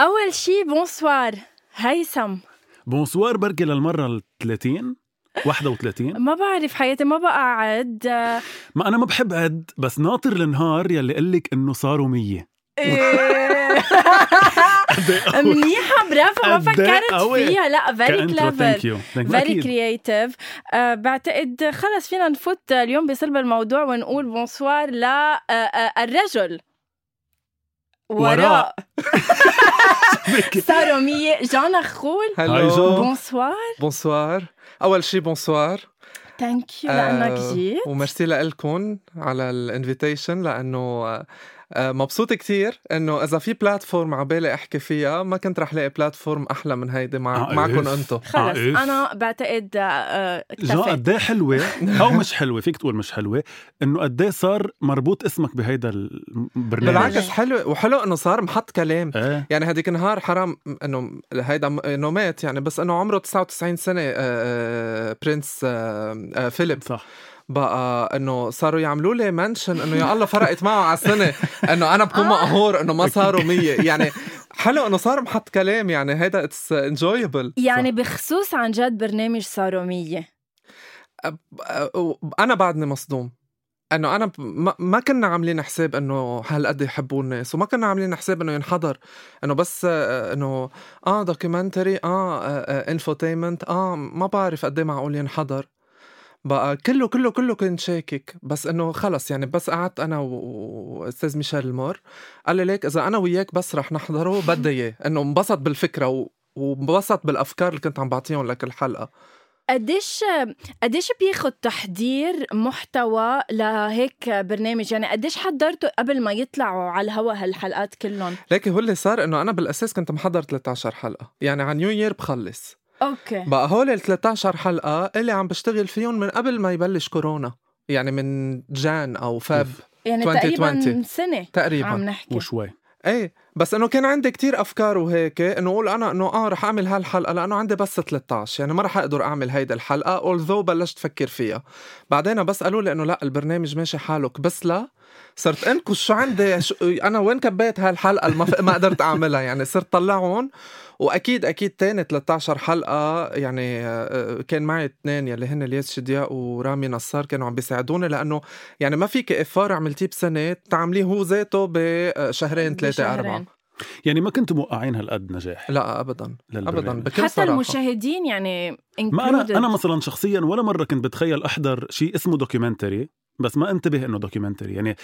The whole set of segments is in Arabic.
أول شي bonsoir. هيثم bonsoir بركي للمرة ال 30 31 ما بعرف حياتي ما بقى أعد ما أنا ما بحب عد بس ناطر النهار يلي قال لك إنه صاروا 100 إيه. منيحة برافو ما إيه فكرت. فيها. لا very clever very creative بعتقد خلص فينا نفوت اليوم بصلب الموضوع ونقول bonsoir للرجل وراء صاروا مية جانا خول هاي جو. hello bonsoir bonsoir اول شيء bonsoir thank you لانك آه، جيت وميرسي لكم على ال invitation آه، مبسوط كتير إنه إذا في platform على بالي أحكي فيها ما كنت رح لاقي platform أحلى من هيدي مع آه، معكم. أنتم خلص عارف. أنا بعتقد آه، اكتفيت. قد إيه حلوة؟ أو مش حلوة فيك تقول مش حلوة. إنه قد إيه صار مربوط اسمك بهيدا البرنامج بالعكس حلو وحلو إنه صار محط كلام. إيه. يعني هديك النهار حرام إنه هيدا م- إنه مات يعني بس إنه عمره 99 سنة آه، آه، Prince آه، آه، فيليب. صح. بقى إنه صاروا يعملوا لي mention إنه يا الله فرقت معه على السنة. إنه أنا بكون مقهور إنه ما صاروا مية. يعني حلو إنه صار محط كلام يعني. هيدا it's enjoyable يعني بخصوص عن جد برنامج صاروا مية. أنا بعدني مصدوم. إنه أنا ما, كنا عاملين حساب إنه هالقد يحبوا الناس وما كنا عاملين حساب إنه ينحضر. إنه بس آه، إنه آه documentary آه infotainment آه ما بعرف قد إيه معقول ينحضر. بقى كله كله كله كنت شاكك. بس إنه خلص يعني بس قعدت أنا وأستاذ ميشيل المور قال لي ليك إذا أنا وياك بس رح نحضره بدي إياه. إنه انبسط بالفكرة و- وانبسط بالأفكار اللي كنت عم بعطيهم لكل حلقه قديش قديش بياخد تحضير محتوى لهيك برنامج؟ يعني قديش حضرتوا قبل ما يطلعوا على الهوا هالحلقات كلهم؟ لكن هو اللي صار إنه أنا بالأساس كنت محضر 13 حلقة. يعني على New Year بخلص. أوكي. بقى هول ال 13 حلقة اللي عم بشتغل فيهم من قبل ما يبلش كورونا يعني من Jan أو Feb يعني 2020. تقريبا سنة عم تقريبا نحكي وشوي إيه بس إنه كان عندي كتير أفكار وهيك إنه أقول أنا إنه آه رح أعمل هالحلقة لأنه عندي بس 13 يعني ما رح أقدر أعمل هيدي الحلقة although بلشت أفكر فيها. بعدين بس قالوا لي إنه لا البرنامج ماشي حالك بس لا صرت انكش شو عندي؟ شو أنا وين كبيت هالحلقة؟ اللي ما, قدرت أعملها يعني. صرت طلعهم واكيد أكيد تاني 13 حلقة يعني آه، كان معي اثنين يلي هن الياس شدياء ورامي نصار كانوا عم بيساعدوني لأنه يعني ما فيك إفار عملتيه بسنة تعمليه هو ذاته بشهرين ثلاثة بشهرين. أربعة. يعني ما كنتوا موقعين هالقد نجاح؟ لا ابدا. ابدا للبرنامج. بكل حتى صراحة. المشاهدين يعني ما أنا included. أنا مثلا شخصيا ولا مرة كنت بتخيل أحضر شيء اسمه documentary بس ما انتبه إنه documentary يعني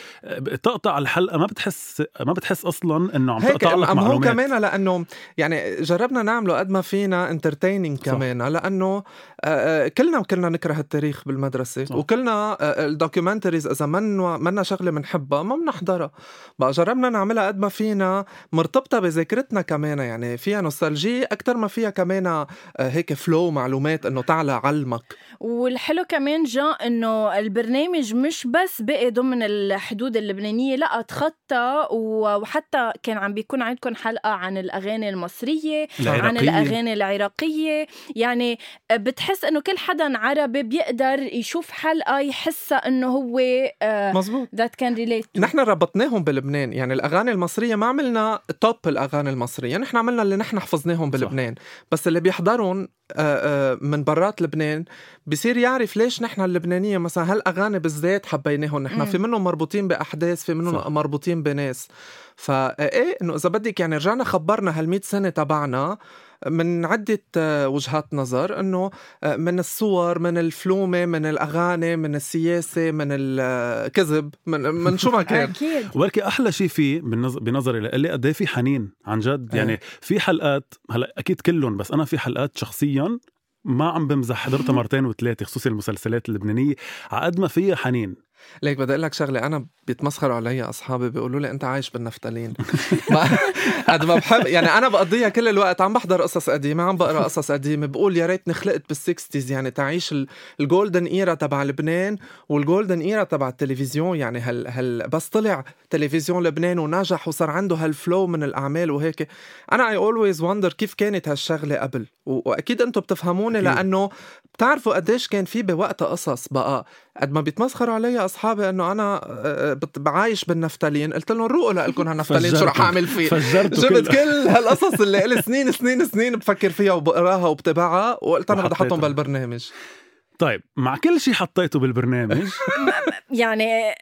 تقطع الحلقة ما بتحس ما بتحس أصلا إنه عم هيك تقطع لك أم هو معلومات كمان لأنه يعني جربنا نعمله قد ما فينا entertaining صح. كمان لأنه آه، آه، كلنا كلنا نكره التاريخ بالمدرسة صح. وكلنا آه، ال documentaries إذا منا منا شغلة بنحبها ما بنحضرها بقى جربنا نعملها قد ما فينا مرتبطة بذاكرتنا كمان يعني فيها نوستالجية أكثر ما فيها كمان آه، هيك فلو معلومات إنه تعالى علمك والحلو كمان جا إنه البرنامج مش بس بقي ضمن الحدود اللبنانية لا تخطى وحتى كان عم بيكون عندكم حلقة عن الأغاني المصرية عن العراقية. الأغاني العراقية. يعني بتحس إنه كل حدا عربي بيقدر يشوف حلقة يحسها إنه هو مزبوط ذات كان ريليت نحن ربطناهم بلبنان. يعني الأغاني المصرية ما عملنا توب الأغاني المصرية. نحن عملنا اللي نحن حفظناهم بلبنان. بس اللي بيحضرهم آه، آه، من برات لبنان بصير يعرف ليش نحن اللبنانية مثلا هالأغاني بالذات ذات حبيناهم نحن. في منهم مربوطين بأحداث في منهم صح. مربوطين بناس فايه إنه إذا بدك يعني رجعنا خبرنا هال سنة تبعنا من عدة آه، وجهات نظر إنه آه، من الصور من الفلومة من الأغاني من السياسة من الكذب من, من شو ما كان. أكيد. ولكن أحلى شيء فيه بنظري لإلي قد إيه في حنين عن جد. إيه. يعني في حلقات هلأ أكيد كلهم بس أنا في حلقات شخصيا ما عم بمزح. حضرتها مرتين وثلاثة خصوصي المسلسلات اللبنانية. على قد ما فيها حنين. ليك بدي أقول لك شغلة أنا بيتمسخروا علي أصحابي بيقولوا لي أنت عايش بالنفتالين. قد ما بحب يعني أنا بقضيها كل الوقت عم بحضر قصص قديمة عم بقرأ قصص قديمة بقول يا ريتني خلقت بالسكستيز يعني تعيش ال- ال golden era تبع لبنان وال golden era تبع التلفزيون يعني هل هل بس طلع تلفزيون لبنان ونجح وصار عنده هال flow من الأعمال وهيك. أنا I always wonder كيف كانت هالشغلة قبل؟ وأكيد أنتم بتفهموني. لأنه بتعرفوا قديش كان في بوقتها قصص بقى. قد ما بيتمسخروا علي أصحابي إنه أنا آه، بت- بعايش بالنفتالين. قلت لهم روقوا لكم هالنفتالين شو رح. أعمل فيه. جبت كل- هالقصص اللي إلي سنين سنين سنين بفكر فيها وبقراها وبتابعها وقلت أنا بدي أحطهم. بالبرنامج. طيب مع كل شيء حطيته بالبرنامج. يعني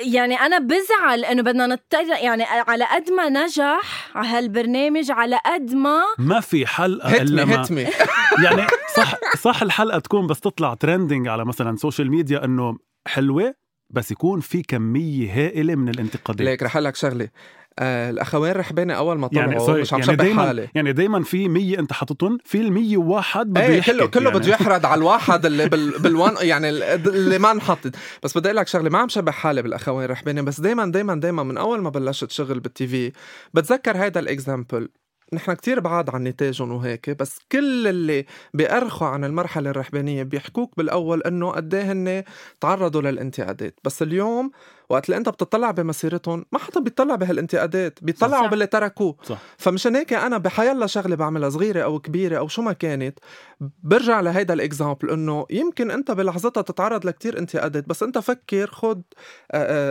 يعني أنا بزعل إنه بدنا نطلع يعني على قد ما نجح على هالبرنامج على قد ما ما في حلقة إلا ما هتمي يعني صح صح الحلقة تكون بس تطلع trending على مثلا social media إنه حلوة بس يكون في كمية هائلة من الانتقادات. ليك رح لك شغلة. آه الأخوين رحباني أول ما طلعوا يعني يعني sorry مش عم يعني شبه دايما حالي. يعني دايما في 100 أنت حاططهم في ال 101 بده إيه يحكي. كله كله يعني. بده يحرد على الواحد اللي بال بالوان يعني اللي ما انحطت. بس بدي أقول لك شغلة ما عم شبه حالي بالأخوين رحباني بس دائما دائما دائما من أول ما بلشت شغل بالتي في بتذكر هيدا الاكزامبل نحن كتير بعاد عن نتاجهم وهيك بس كل اللي بيأرخوا عن المرحلة الرحبانية بيحكوك بالأول إنه قد إيه هن تعرضوا للانتقادات. بس اليوم وقت اللي أنت بتطلع بمسيرتهم ما حدا بيطلع بهالانتقادات بيطلعوا. باللي تركوه صح فمشان هيك أنا بحيلا شغلة بعملها صغيرة أو كبيرة أو شو ما كانت برجع لهيدا ال example إنه يمكن أنت بلحظتها تتعرض لكتير انتقادات بس أنت فكر خد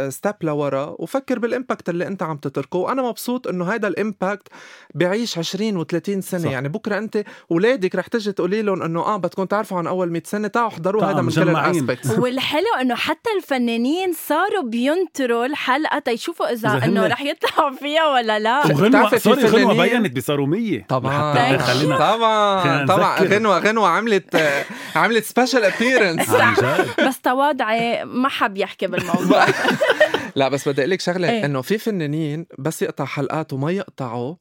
step لورا وفكر بال impact اللي أنت عم تتركه وأنا مبسوط إنه هيدا ال impact بيعيش 20 و30 سنة صح. يعني بكرة أنت اولادك رح تجي تقولي لهم إنه آه بدكم تعرفوا عن أول 100 سنة تعالوا احضروا تعالوا هيدا من كل. ال aspects والحلو إنه حتى الفنانين صاروا بينطروا الحلقة تيشوفوا إذا إذا إنه رح يطلعوا فيها ولا لا وغنوة بتعرفي في sorry غنوة بينت بصاروا 100 طبعا طيب. خلينا طبعا طبعا نذكر. غنوه غنوة عملت عملت special appearance جد بس تواضعي ما حب يحكي بالموضوع لا بس بدي أقول لك شغلة إيه. إنه في فنانين بس يقطع حلقات وما يقطعوا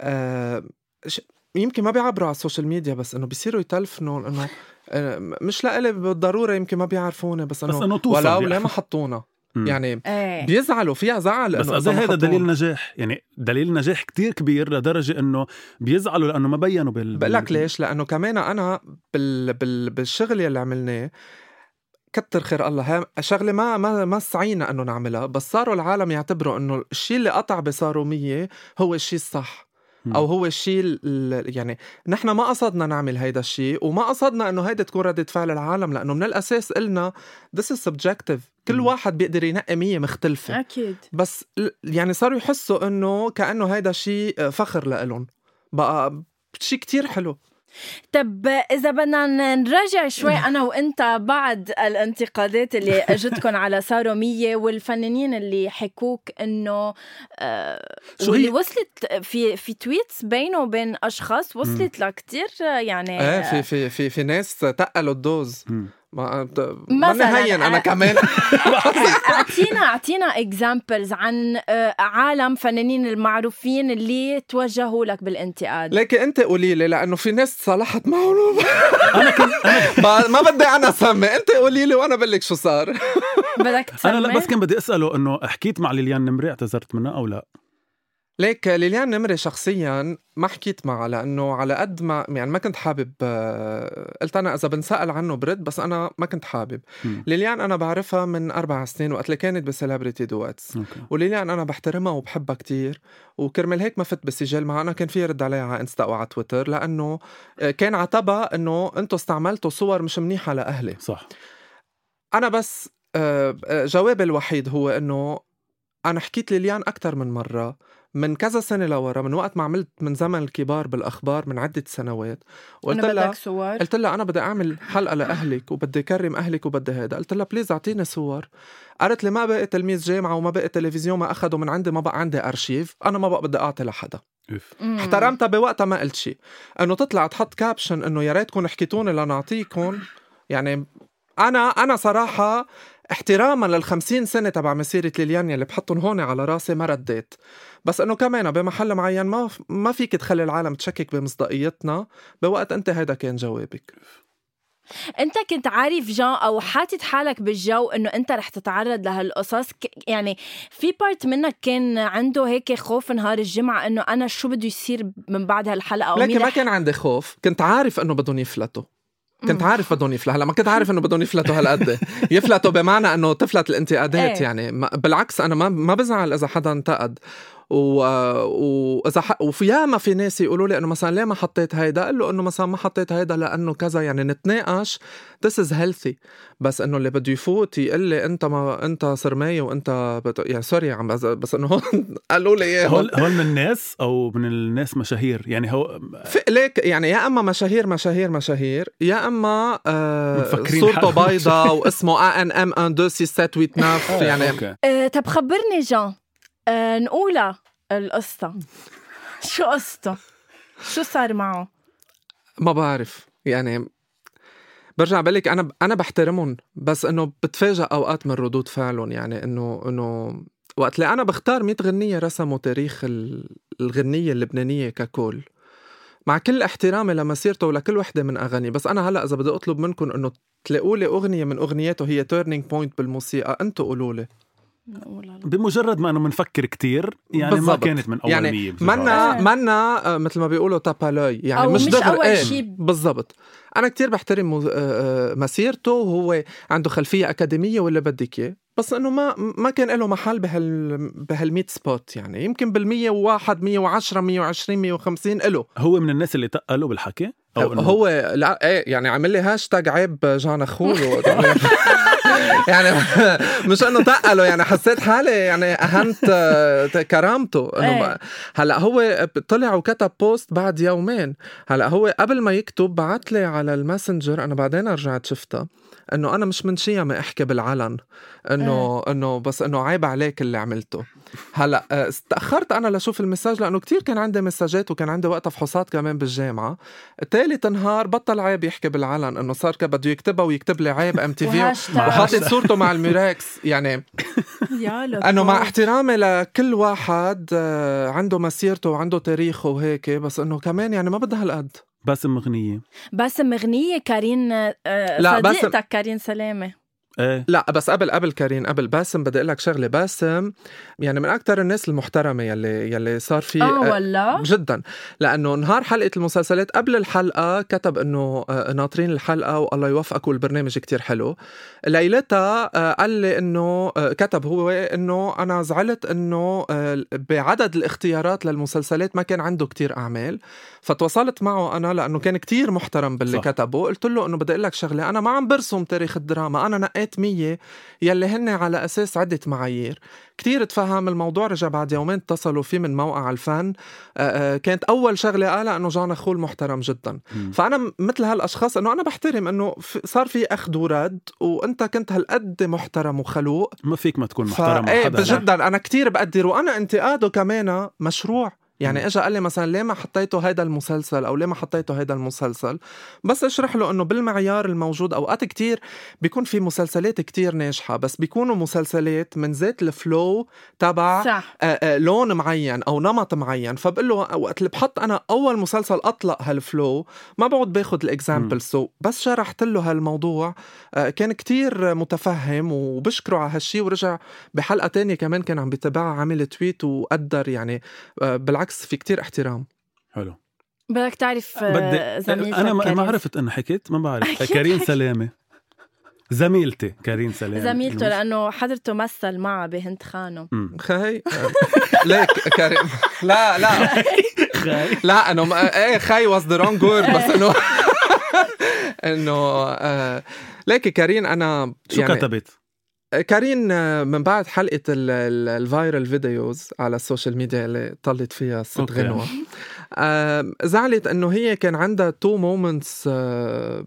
آه ش- يمكن ما بيعبروا على ال social media بس إنه بيصيروا يتلفنوا إنه آه، مش لإلي بالضرورة يمكن ما بيعرفوني بس إنه ولو يعني. ليه ما حطونا. يعني إيه بيزعلوا فيها زعل بس ما هذا. دليل نجاح يعني دليل نجاح كتير كبير لدرجة إنه بيزعلوا لأنه ما بينوا بال بقول لك ليش لأنه كمان أنا بال... بال... بالشغل يلي عملناه كتر خير الله ها شغلة ما ما ما سعينا إنه نعملها بس صاروا العالم يعتبروا إنه الشيء اللي قطع بصاروا مية هو الشيء الصح. أو هو الشيء ال- يعني نحن ما قصدنا نعمل هيدا الشيء وما قصدنا إنه هيدا تكون ردة فعل العالم لأنه من الأساس قلنا this is subjective. كل. واحد بيقدر ينقي مية مختلفة. أكيد. بس يعني صاروا يحسوا إنه كأنه هيدا شيء فخر لإلهم. بقى شيء كتير حلو. طب إذا بدنا نراجع شوي أنا وأنت بعد الانتقادات اللي اجتكم على صاروا مية والفنانين اللي حكوك إنه آه شو واللي هي؟ وصلت في في tweets بينه وبين أشخاص وصلت لكتير يعني إيه في في في في ناس تقلوا ال dose. ما ما مثلاً، هين أنا. كمان. اعطينا أعطينا examples عن آه، عالم فنانين المعروفين اللي توجهوا لك بالانتقاد. لكن أنت قولي لي لأنه في ناس صالحت معهم. أنا كنت ما ما بدي أنا اسمي أنت قولي لي وأنا بقول لك شو صار. بدك تسمي أنا لا بس كان بدي أسأله إنه حكيت مع ليليان نمري اعتذرت منها أو لا؟ ليك ليليان نمري شخصيا ما حكيت معها لأنه على قد ما يعني ما كنت حابب آه، قلت أنا إذا بنسأل عنه برد بس أنا ما كنت حابب. ليليان أنا بعرفها من أربع سنين وقت اللي كانت ب Celebrity Duets وليليان أنا بحترمها وبحبها كتير وكرمال هيك ما فت بسجل معها. أنا كان في رد عليها على إنستا وعلى تويتر لأنه آه، كان عتبها إنه أنتم استعملتوا صور مش منيحة لأهلي. صح. أنا بس آه، جوابي الوحيد هو إنه أنا حكيت ليليان أكثر من مرة من كذا سنة لورا من وقت ما عملت من زمن الكبار بالأخبار من عدة سنوات وقلت أنا لها بدك صور؟ قلت لها أنا بدي أعمل حلقة لأهلك وبدي كرم أهلك وبدي هيدا. قلت لها please أعطيني صور. قالت لي ما بقي تلميذ جامعة وما بقي تلفزيون ما اخذوا من عندي ما بقى عندي أرشيف. أنا ما بقى بدي أعطي لحدا. احترمتها بوقتها ما قلت شيء إنه تطلع تحط caption إنه يا ريتكم حكيتوني لنعطيكم. يعني أنا أنا صراحة احتراما لل50 سنة تبع مسيرة ليليان اللي بحطهم هون على راسي ما رديت. بس إنه كمان بمحل معين ما ما فيك تخلي العالم تشكك بمصداقيتنا بوقت أنت هيدا كان جوابك. أنت كنت عارف جان أو حاطط حالك بالجو إنه أنت رح تتعرض لهالقصص؟ يعني في بارت منك كان عنده هيك خوف نهار الجمعة إنه أنا شو بده يصير من بعد هالحلقة أو لكن ما كان عندي خوف. كنت عارف إنه بدهم يفلتوا. كنت. عارف بدهم يفلتوا. هلا ما كنت عارف إنه بدهم يفلتوا هالقد. يفلتوا بمعنى إنه تفلت الانتقادات إيه. يعني. بالعكس أنا ما ما بزعل إذا حدا انتقد. و... واذا ح... وفي ياما في ناس يقولوا لي إنه مثلا ليه ما حطيت هيدا؟ قال له إنه مثلا ما حطيت هيدا لأنه كذا يعني نتناقش. This is healthy. بس إنه اللي بده يفوت يقول لي أنت ما أنت سرماية وأنت بت... يعني sorry عم بز... بس إنه هون قالوا لي اياه هول هول من الناس أو من الناس مشاهير؟ يعني هو في ليك يعني يا إما مشاهير مشاهير مشاهير يا إما آه صورته بيضة واسمه NM 1 2 6 7 8 9 يعني أه طب خبرني جان. أه نقولها القصة. شو قصته؟ شو صار معه؟ ما بعرف. يعني برجع بقلك أنا أنا بحترمهم بس إنه بتفاجئ أوقات من ردود فعلهم. يعني انه إنه وقت اللي أنا بختار 100 غنية رسموا تاريخ ال- الغنية اللبنانية ككل. مع كل احترامي لمسيرته ولكل وحدة من أغانيه بس أنا هلأ إذا بدي أطلب منكم إنه تلاقوا لي أغنية من أغنياته هي turning point بالموسيقى. أنتوا قولوا لي. بمجرد ما أنه بنفكر كتير يعني بالضبط. ما كانت من أول يعني مية. منا إيه. منا آه، مثل ما بيقولوا tape-à-l'œil يعني أو مش, مش دغري أول إيه. شي. بالضبط. أنا كتير بحترم آه، آه، مسيرته وهو عنده خلفية أكاديمية ولا بدك إياه. بس إنه ما ما كان له محل بهال بهال spot يعني. يمكن بال 101 110 120 150 له هو من الناس اللي تقلوا بالحكي؟ إنه هو لا إيه يعني عمل لي هاشتاج عيب جان اخوه يعني مش إنه تقله يعني حسيت حالي يعني أهنت آه، كرامته. إنه إيه. ما- هلأ هو طلع وكتب post بعد يومين. هلأ هو قبل ما يكتب بعت لي على ال Messenger أنا بعدين رجعت شفتها إنه أنا مش من شيء أحكي بالعلن. انه إنه بس إنه عيب عليك اللي عملته. هلا آه، تاخرت أنا لشوف ال message لأنه كتير كان عندي مساجات وكان عندي وقتها فحوصات كمان بالجامعة. ثالث نهار بطل عيب يحكي بالعلن إنه صار كان بده يكتبها ويكتب لي عيب MTV. وحاطط صورته مع ال Murex. يعني. إنه مع احترامي لكل واحد آه، عنده مسيرته وعنده تاريخه وهيك بس إنه كمان يعني ما بدها هالقد. باسم مغنية باسم مغنية كارين آه، صديقتك كارين سلامة. إيه. لا بس قبل قبل كارين قبل باسم بدي أقول لك شغلة. باسم يعني من أكثر الناس المحترمة يلي يلي صار في آه ولا؟ جدا. لأنه نهار حلقة المسلسلات قبل الحلقة كتب إنه آه، ناطرين الحلقة والله يوفقك والبرنامج كتير حلو. ليلتها آه، قال لي إنه آه، كتب هو إنه أنا زعلت إنه آه، بعدد الاختيارات للمسلسلات ما كان عنده كتير أعمال. فتواصلت معه أنا لأنه كان كتير محترم باللي صح. كتبه. قلت له إنه بدي أقول لك شغلة أنا ما عم برسم تاريخ الدراما أنا نقيت مية يلي هن على أساس عدة معايير. كتير تفهم الموضوع رجع بعد يومين اتصلوا فيه من موقع الفن. آه، آه، كانت أول شغلة قالها انه جان اخول محترم جدا. مم. فأنا م- مثل هالأشخاص إنه أنا بحترم إنه صار في أخذ ورد وأنت كنت هالقد محترم وخلوق. ما فيك ما تكون محترم فايه حدا جدا أنا كتير بقدر وأنا انتقاده كمان مشروع. يعني. اجى قال لي مثلا ليه ما حطيته هيدا المسلسل أو ليه ما حطيته هيدا المسلسل؟ بس اشرح له إنه بالمعيار الموجود أوقات كتير بيكون في مسلسلات كتير ناجحة بس بيكونوا مسلسلات من ذات الفلو تبع صح. آه، آه، لون معين أو نمط معين. فبقول له وقت اللي بحط أنا أول مسلسل أطلق هالفلو ما بقعد باخذ ال example so بس شرحت له هالموضوع آه، كان كتير متفهم وبشكره على هالشي ورجع بحلقة تانية كمان كان عم بيتابعها عامل tweet وقدر يعني آه، بالعكس في كتير احترام. حلو. بدك تعرف آه، بدي زميلتك أنا ما, عرفت إنها حكيت ما بعرف. حكيت. سلامة. زميلتي كارين سلامة. زميلته لأنه حضرته مثل معها بهند خانم. مم. خي ليك كريم. لا لا. لا إنه ما- إيه خي was the wrong word بس إنه إنه آه، ليك كارين أنا شو يعني كتبت؟ كارين آه، من بعد حلقة ال- ال- ال viral videos على ال social media اللي طلت فيها ست. غنوة آه، زعلت إنه هي كان عندها two moments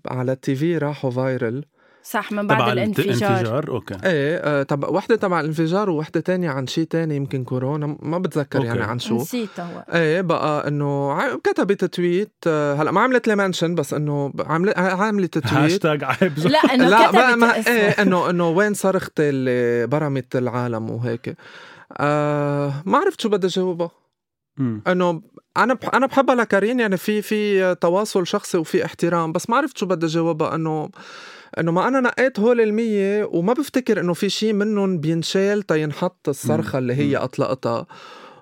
على ال TV راحوا viral صح من بعد الانفجار. الانفجار أوكي. إيه آه، تبع وحدة تبع الانفجار ووحدة تانية عن شيء تاني يمكن كورونا ما بتذكر أوكي. يعني عن شو. نسيت هو. إيه بقى إنه كتبت tweet آه، هلأ ما عملت لي mention بس إنه عملت عملت tweet. hashtag عيب. لا إنه لا كتبت ما. إيه انه إنه وين صرختي اللي برمت العالم وهيك. آه ما عرفت شو بدي جاوبها. إنه أنا بح أنا بحبها لكارين يعني في في تواصل شخصي وفي احترام بس ما عرفت شو بدي جاوبها إنه إنه ما أنا نقيت هول المية وما بفتكر إنه في شيء منهم بينشال تينحط الصرخة اللي هي أطلقتها.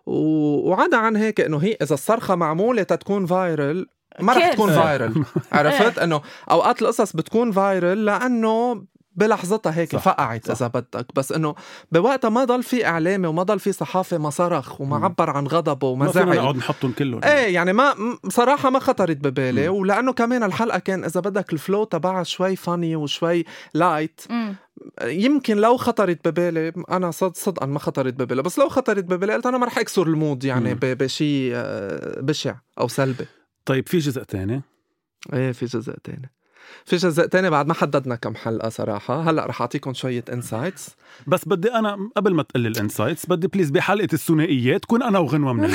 و- وعدا عن هيك إنه هي إذا الصرخة معمولة تتكون viral ما رح. تكون viral عرفت؟ إنه أوقات القصص بتكون viral لأنه بلحظتها هيك صح، فقعت صح. إذا بدك. بس إنه بوقتها ما ضل في إعلامي وما ضل في صحافي ما صرخ وما مم. عبر عن غضبه وما ما زعل نقعد نحطهم كلهم. إيه يعني ما م- بصراحة ما خطرت ببالي. مم. ولأنه كمان الحلقة كان إذا بدك ال flow تبعها شوي funny وشوي light مم. يمكن لو خطرت ببالي أنا صد صدقا ما خطرت ببالي. بس لو خطرت ببالي قلت أنا ما رح أكسر ال mood يعني بشيء آه، بشع أو سلبي. طيب في جزء تاني؟ إيه في جزء تاني. في جزء تاني بعد ما حددنا كم حلقة صراحة. هلأ رح أعطيكم شوية insights بس بدي أنا قبل ما تقلي ال insights بدي please بحلقة الثنائيات كون أنا وغنوة من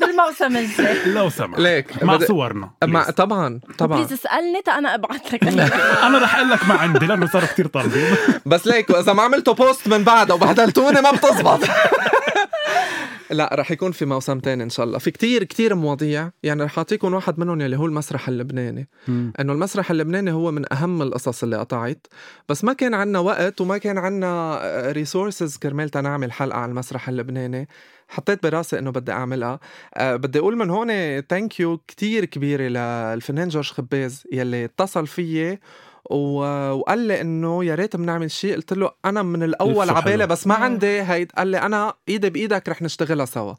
بالموسم الجاي. لو سمحت. ليك. مع بدي- صورنا. مع. طبعا طبعا. please اسألني تا أنا أبعث لك. أنا رح أقول لك ما عندي لأنه صاروا كثير طالبين. بس ليك وإذا ما عملتوا post من بعدها وبهدلتوني ما بتزبط. لا رح يكون في موسم تاني إن شاء الله. في كتير كتير مواضيع يعني رح أعطيكم واحد منهم يلي هو المسرح اللبناني. إنه المسرح اللبناني هو من أهم القصص اللي قطعت. بس ما كان عنا وقت وما كان عنا resources كرمال تنعمل حلقة على المسرح اللبناني. حطيت براسي إنه بدي أعملها. أه بدي أقول من هون thank you كتير كبيرة للفنان جورج خباز يلي اتصل فيي وقال لي إنه يا ريت بنعمل شيء قلت له أنا من الأول عبالي. بس ما مم. عندي هيد قال لي أنا إيدي بإيدك رح نشتغلها سوا.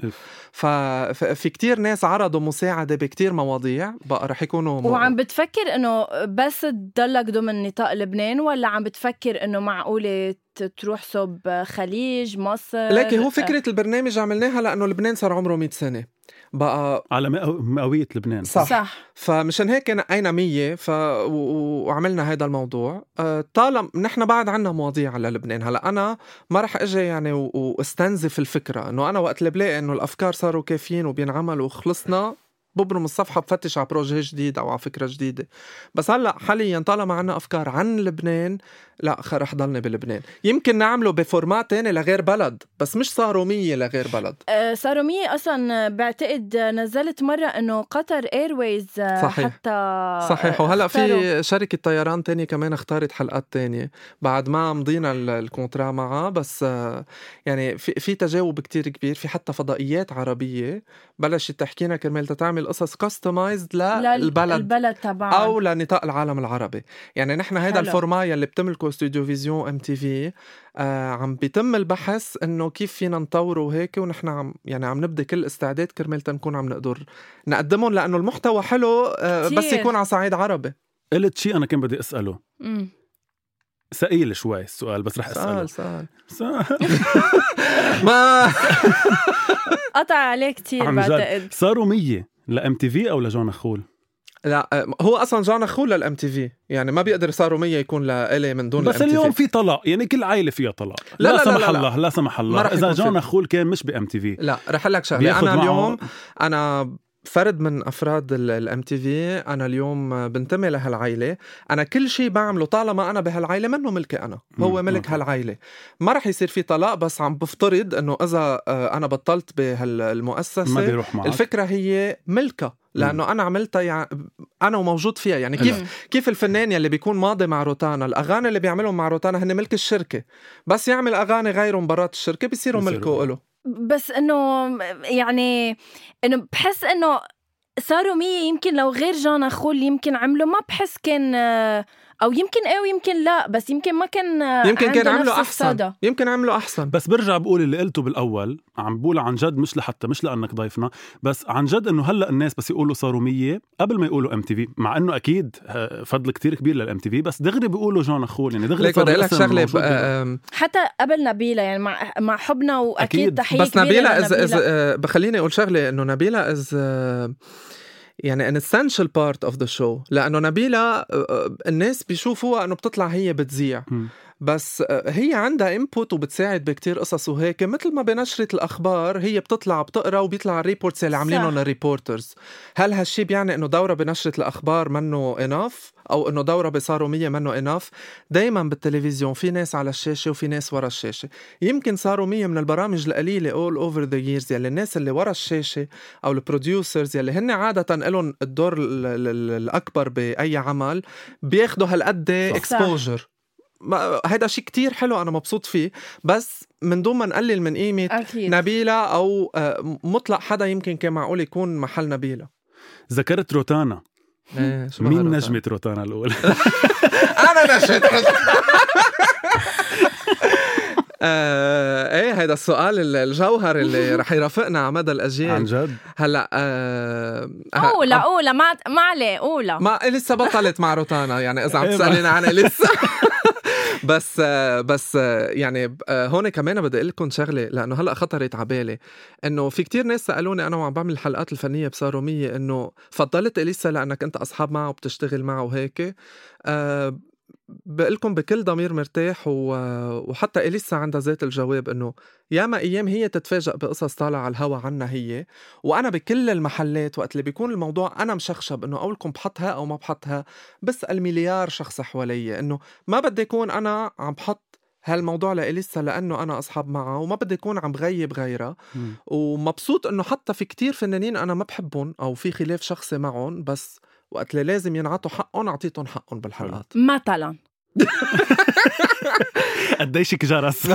ففي كتير ناس عرضوا مساعدة بكتير مواضيع بقى رح يكونوا وعم بتفكر إنه بس تضلك ضمن نطاق لبنان ولا عم بتفكر إنه معقولة تروح صوب خليج مصر لكن هو فكرة البرنامج عملناها لأنه لبنان صار عمره 100 سنة بقى على مئو- مئويه لبنان. صح. صح. فمشان هيك نقينا 100 ف... و... و- وعملنا هذا الموضوع. أه طالما نحن بعد عنا مواضيع على لبنان. هلأ أنا ما رح إجي يعني و... وأستنزف الفكرة. إنه أنا وقت اللي بلاقي إنه الأفكار صاروا كافيين وبينعملوا وخلصنا ببرم الصفحة بفتش على projet جديد أو على فكرة جديدة. بس هلأ حاليا طالما عنا أفكار عن لبنان لا رح ضلني بلبنان. يمكن نعمله ب format تاني لغير بلد بس مش صاروا 100 لغير بلد. آه، صاروا مية أصلا بعتقد نزلت مرة إنه Qatar Airways صحيح. حتى صحيح. وهلأ اختاروا. في شركة طيران تانية كمان اختارت حلقات تانية. بعد ما مضينا ال- ال contrat معها بس آه، يعني في في تجاوب كتير كبير في حتى فضائيات عربية. بلشت تحكينا كرمال تعمل قصص customized للبلد. البلد تبعها أو لنطاق العالم العربي. يعني نحن هيدا. ال format يلي بتملكه Studio Vision MTV عم بيتم البحث إنه كيف فينا نطوره وهيك ونحن عم يعني عم نبدي كل استعداد كرمال تنكون عم نقدر نقدمهم لأنه المحتوى حلو آه، بس. يكون على صعيد عربي. قلت شيء أنا كان بدي أسأله. مم. ثقيل شوي السؤال بس رح أسأله. سؤال سؤال. ما قطع عليه جد. بعتقد. صاروا 100 ل MTV أو لجان نخول لا هو أصلا جان نخول لل MTV يعني ما بيقدر صاروا 100 يكون لإلي من دون بس اليوم في طلاق. يعني كل عائلة فيها طلاق. لا، لا, لا، لا، سمح لا، لا. الله لا سمح الله. إذا جان نخول كان مش ب MTV لا رح قلك شغلة. أنا معه- اليوم أنا فرد من أفراد الام تي في أنا اليوم بنتمي لهالعائلة. أنا كل شيء بعمله طالما أنا بهالعائلة منه ملكي أنا. هو ملك. هالعائلة. ما رح يصير في طلاق بس عم بفترض إنه إذا آه، أنا بطلت بهالمؤسسه ما بيروح معك. الفكرة هي ملكها لأنه أنا عملتها يعني أنا وموجود فيها يعني كيف مم. كيف الفنان يلي بيكون ماضي مع روتانا الأغاني اللي بيعملهم مع روتانا هن ملك الشركة بس يعمل أغاني غيرهم برات الشركة بيصيروا بيصيروا. ملكه له بس إنه يعني إنه بحس إنه صاروا مية يمكن لو غير جان نخول يمكن عملوا ما بحس كان آه، أو يمكن إيه ويمكن لا بس يمكن ما كان يمكن كان عمله نفس أحسن الصدى. يمكن عمله أحسن بس برجع بقول اللي قلته بالأول عم بقول عن جد مش لحتى مش لأنك ضيفنا بس عن جد إنه هلأ الناس بس يقولوا صاروا 100 قبل ما يقولوا MTV مع إنه أكيد آه، فضل كتير كبير لل MTV بس دغري بيقولوا جان نخول يعني دغري بدي قلك شغلة آم، حتى قبل نبيلة يعني مع مع حبنا وأكيد أكيد. تحية بس كبيرة نبيلة is is لنبيلة. آه، بخليني أقول شغلة إنه نبيلة is يعني an essential part of the show لأنه نبيلة آه، آه، الناس بيشوفوها إنه بتطلع هي بتذيع. بس آه، هي عندها input وبتساعد بكتير قصص وهيك. مثل ما بنشرة الأخبار هي بتطلع بتقرأ وبيطلع ال reports اللي عاملينهم. ال reporters هل هالشي بيعني إنه دوره بنشرة الأخبار منه enough أو إنه دوره بصاروا 100 منه enough دايما بالتلفزيون في ناس على الشاشة وفي ناس ورا الشاشة. يمكن صاروا 100 من البرامج القليلة all over the years يلي الناس اللي ورا الشاشة أو ال producers يلي هن عادة لهم الدور ال- ال- ال- الأكبر بأي عمل بياخدوا هالقد. exposure هيدا شيء كتير حلو أنا مبسوط فيه بس من دون ما نقلل من قيمة أكيد. نبيلة أو آه، مطلق حدا يمكن كان معقول يكون محل نبيلة. ذكرت روتانا. إيه، مين بهالروتان؟ نجمة روتانا؟ الأولى؟ أنا نجمة آه إيه هيدا السؤال ال- الجوهر اللي رح يرافقنا على مدى عن الاجيال جد؟ هلأ آه اولى اولى ما ما عليه اولى ما لسه بطلت مع روتانا يعني إذا عم إيه، تسأليني عنها لسه. بس آه، بس آه، يعني آه، هون كمان بدي أقول لكم شغلة لأنه هلأ خطرت على بالي. إنه في كتير ناس سألوني أنا وعم بعمل الحلقات الفنية بصاروا مية إنه فضلت إليسا لأنك أنت أصحاب معها وبتشتغل معها وهيك. أه بقول لكم بكل ضمير مرتاح و... وحتى اليسا عندها ذات الجواب إنه ياما أيام هي تتفاجئ بقصص طالعة على الهوا عنها هي وأنا بكل المحلات وقت اللي بيكون الموضوع أنا مشخشب إنه أقول لكم بحطها أو ما بحطها بسال مليار شخص حوالي إنه ما بدي أكون أنا عم بحط هالموضوع لإليسا لأنه أنا أصحاب معها وما بدي أكون عم بغيب غيرها. ومبسوط إنه حتى في كتير فنانين أنا ما بحبهم أو في خلاف شخصي معهم بس وقت اللي لازم ينعطوا حقهم أعطيتهم حقهم بالحلقات. مثلا. قديشك جرس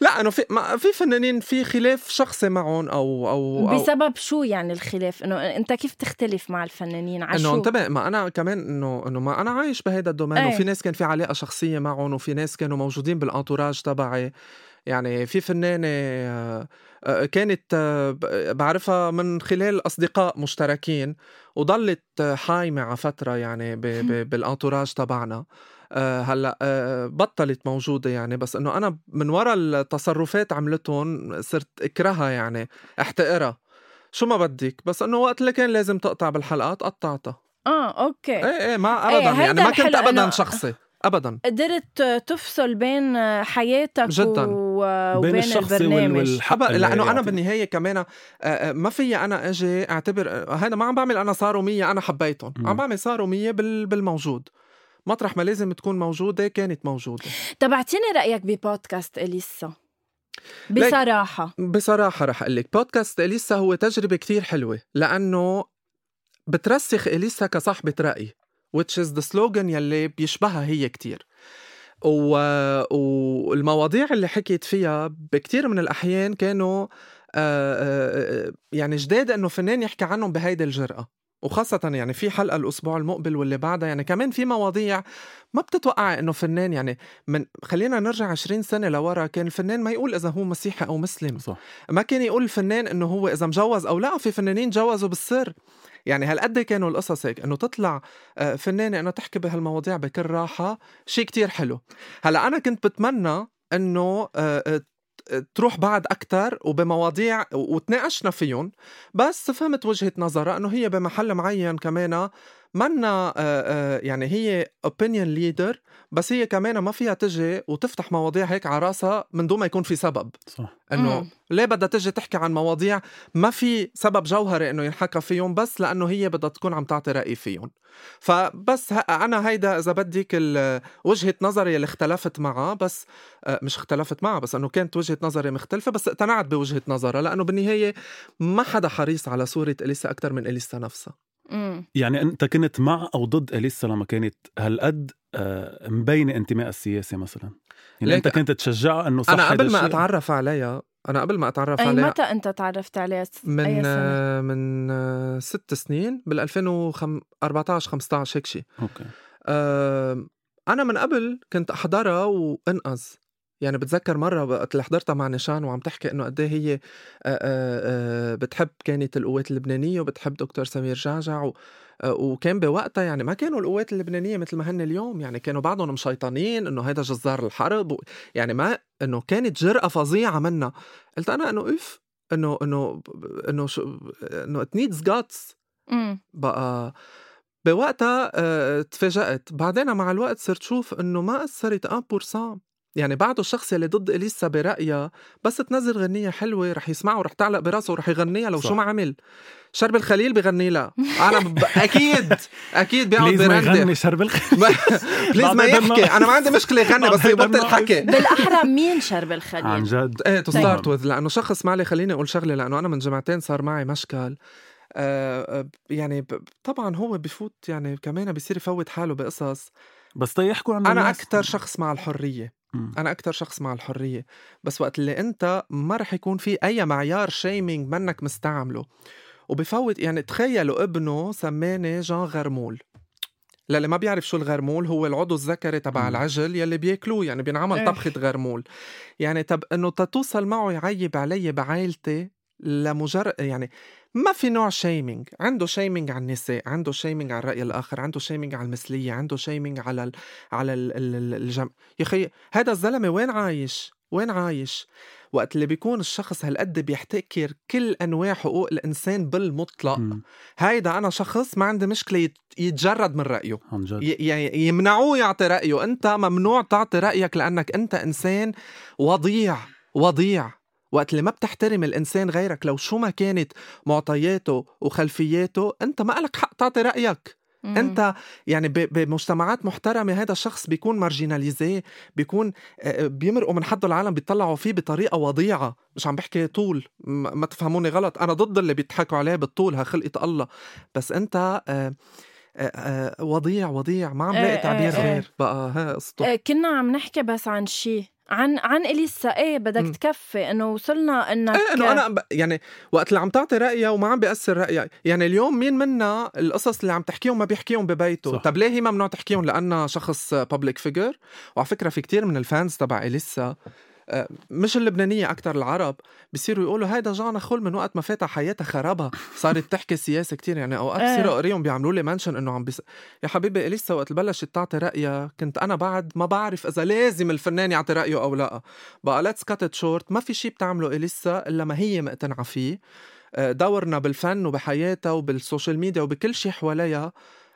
لا انه في ما في فنانين في خلاف شخصي معهم أو أو أو بسبب شو يعني الخلاف؟ إنه أنت كيف تختلف مع الفنانين؟ على إنه انتبه ما أنا كمان إنه إنه ما أنا عايش بهيدا الدومين إيه. وفي ناس كان في علاقة شخصية معهم وفي ناس كانوا موجودين بالانتوراج تبعي. يعني في فنانة آه، كانت آه، بعرفها من خلال أصدقاء مشتركين وضلت آه، حايمه على فترة يعني بالانتوراج تبعنا. آه، هلأ بطلت موجودة يعني بس إنه أنا من وراء التصرفات عملتهم صرت أكرهها يعني أحتقرها. شو ما بدك بس إنه وقت اللي كان لازم تقطع بالحلقات قطعتها. آه أوكي. إيه إيه ما إيه، ابدا هيدا يعني ما كنت ابدا إنه- شخصي ابدا. قدرت تفصل بين حياتك جداً. و... بين وبين الشخصي وال- البرنامج والحق اللي لأنه أنا. بالنهاية كمان آه، آه، ما في أنا أجي أعتبر آه، هذا ما عم بعمل أنا صاروا مية أنا حبيتهم. مم. عم بعمل صاروا مية بال- بالموجود. مطرح ما لازم تكون موجودة كانت موجودة. طب أعطيني رأيك ببودكاست إليسا. بصراحة. بصراحة رح أقول لك بودكاست إليسا هو تجربة كتير حلوة لأنه بترسخ إليسا كصاحبة رأي which is the slogan يلي بيشبهها هي كتير. و... والمواضيع اللي حكيت فيها بكتير من الأحيان كانوا آه، آه، آه، يعني جداد إنه فنان يحكي عنهم بهيدي الجرأة. وخاصة يعني في حلقة الأسبوع المقبل واللي بعدها يعني كمان في مواضيع ما بتتوقع إنه فنان يعني من خلينا نرجع 20 سنة لورا كان الفنان ما يقول إذا هو مسيحي أو مسلم. صح. ما كان يقول الفنان إنه هو إذا مجوز أو لا في فنانين جوزوا بالسر. يعني هالقد كانوا القصص هيك إنه تطلع آه، فنانة إنه تحكي بهالمواضيع بكل راحة؟ شيء كتير حلو. هلأ أنا كنت بتمنى إنه آه، آه، تروح بعد أكتر وبمواضيع وتناقشنا فيهم بس فهمت وجهة نظرها أنه هي بمحل معين كمان منا آه، آه، يعني هي opinion leader بس هي كمان ما فيها تجي وتفتح مواضيع هيك على راسها من دون ما يكون في سبب. صح. إنه. ليه بدها تجي تحكي عن مواضيع ما في سبب جوهري إنه ينحكى فيهم بس لأنه هي بدها تكون عم تعطي رأي فيهم. فبس أنا هيدا إذا بدك ال- وجهة نظري اللي اختلفت معها بس آه، مش اختلفت معها بس إنه كانت وجهة نظري مختلفة بس اقتنعت بوجهة نظرها لأنه بالنهاية ما حدا حريص على صورة إليسا أكثر من إليسا نفسها. مم. يعني أنت كنت مع أو ضد اليسا لما كانت هالقد آه، مبينه انتمائها السياسي مثلا؟ يعني أنت كنت تشجعها إنه صح أنا قبل ما؟ أتعرف عليها أنا قبل ما أتعرف أي عليها متى أنت تعرفت عليها من أي سنة؟ آه، من آه، ست سنين بال 2014 15 هيك شيء أوكي. آه أنا من قبل كنت أحضرها وأنقذ. يعني بتذكر مرة وقت اللي حضرتها مع نشان وعم تحكي إنه قد هي آآ آآ بتحب كانت القوات اللبنانية وبتحب دكتور سمير جعجع و وكان بوقتها يعني ما كانوا القوات اللبنانية مثل ما هن اليوم يعني كانوا بعضهم مشيطانين إنه هيدا جزار الحرب و يعني ما إنه كانت جرأة فظيعة منا. قلت أنا إنه اف إنه إنه إنه شو إنه it needs guts بقى بوقتها تفاجأت. بعدين مع الوقت صرت شوف إنه ما أثرت 1% يعني بعده الشخص اللي ضد إليسا برأيها بس تنزل غنية حلوة رح يسمعه ورح تعلق براسه ورح يغنيها لو صح. شو ما عمل. شربل خليل بغني لها. أنا ب... أكيد أكيد بيقعد ما يغني شربل خليل please ما يحكي. أنا ما عندي مشكلة يغني بس يبطل حكي. بالأحرى مين شربل خليل؟ عن جد. إيه to start with لأنه شخص معلي خليني أقول شغلة لأنه أنا من جمعتين صار معي مشكل. آه يعني طبعا هو بفوت يعني كمان بيصير يفوت حاله بقصص. بس تيحكوا عن أنا أكثر شخص مع الحرية. أنا أكثر شخص مع الحرية بس وقت اللي أنت ما رح يكون في أي معيار shaming منك مستعمله. وبفوت يعني تخيلوا ابنه سماني جان غرمول للي ما بيعرف شو الغرمول هو العضو الذكري تبع العجل يلي بياكلوه يعني بينعمل إيه. طبخة غرمول. يعني طب إنه تتوصل معه يعيب علي بعائلتي لمجرد يعني ما في نوع shaming عنده shaming على النساء عنده shaming على الرأي الآخر عنده shaming على المثلية عنده shaming على ال على ال ال الجم. يا أخي هذا الزلمة وين عايش؟ وين عايش؟ وقت اللي بيكون الشخص هالقد بيحتكر كل انواع حقوق الإنسان بالمطلق. هيدا أنا شخص ما عندي مشكلة يتجرد من رأيه. يعني يمنعوه يعطي رأيه. أنت ممنوع تعطي رأيك لأنك أنت إنسان وضيع وضيع. وقت اللي ما بتحترم الإنسان غيرك لو شو ما كانت معطياته وخلفياته أنت ما لك حق تعطي رأيك. مم. أنت يعني بمجتمعات محترمة هذا الشخص بيكون مارجيناليزي بيكون بيمرقوا من حده العالم بيطلعوا فيه بطريقة وضيعة. مش عم بحكي طول ما تفهموني غلط. أنا ضد اللي بيضحكوا عليه بالطول ها خلقة الله. بس أنت وضيع وضيع. ما عم لاقي تعبير غير. بقى ها قصته كنا عم نحكي بس عن شيء. عن عن إليسا إيه بدك م. تكفي إنه وصلنا إنك إيه إنه أنا ب... يعني وقت اللي عم تعطي رأيها وما عم بيأثر رأيها يعني اليوم مين منا القصص اللي عم تحكيهم ما بيحكيهم ببيته صح. طب ليه هي ممنوع تحكيهم لأنها شخص بابليك فيجر وعلى فكرة في كتير من الفانز تبع إليسا مش اللبنانية أكتر العرب بيصيروا يقولوا هيدا جانا خل من وقت ما فاتها حياتها خربها. صارت تحكي سياسة كتير يعني أوقات بصير إيه. أقريهم بيعملوا لي منشن إنه عم بيس... يا حبيبي إليسا وقت بلشت تعطي رأيها كنت أنا بعد ما بعرف إذا لازم الفنان يعطي رأيه أو لأ. بقى let's cut short ما في شيء بتعمله إليسا إلا ما هي مقتنعة فيه. آه، دورنا بالفن وبحياتها وبال social media وبكل شيء حواليها.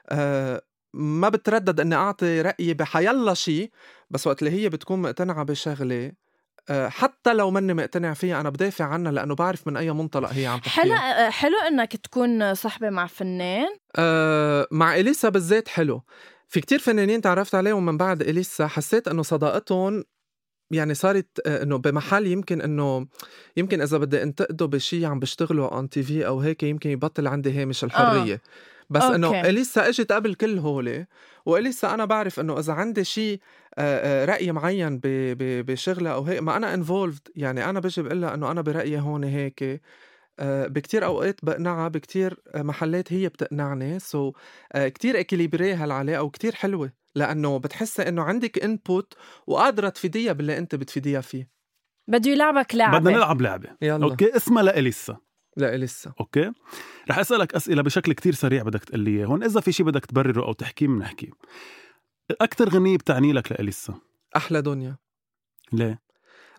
آه، ما بتردد إني أعطي رأيي بحيلا شيء بس وقت اللي هي بتكون مقتنعة بشغلة آه، حتى لو ماني مقتنع فيها أنا بدافع عنها لأنه بعرف من أي منطلق هي عم تحكي حلو آه، حلو إنك تكون صحبه مع فنان. أه مع إليسا بالذات حلو. في كتير فنانين تعرفت عليهم من بعد إليسا حسيت إنه صداقتهم يعني صارت آه، إنه بمحل يمكن إنه يمكن إذا بدي انتقده بشيء عم بشتغله on TV أو هيك يمكن يبطل عندي هامش الحرية. آه. بس إنه إليسا إجت قبل كل هولي وإليسا أنا بعرف إنه إذا عندي شيء رأي معين بشغلة أو هيك ما أنا involved يعني أنا بجي بقول لها إنه أنا برأيي هون هيك بكتير أوقات بقنعها بكتير محلات هي بتقنعني so so, كتير fr: équilibrée هالعلاقة وكتير حلوة لأنه بتحسي إنه عندك input وقادرة تفيديها باللي أنت بتفيديها فيه. بده يلعبك لعبة. بدنا نلعب لعبة. يلا. okay اسمها لإليسا لإليسا okay. رح أسألك أسئلة بشكل كتير سريع بدك تقول لي هون إذا في شيء بدك تبرره أو تحكيه بنحكي أكثر غنية بتعني لك لإليسا أحلى دنيا. ليه؟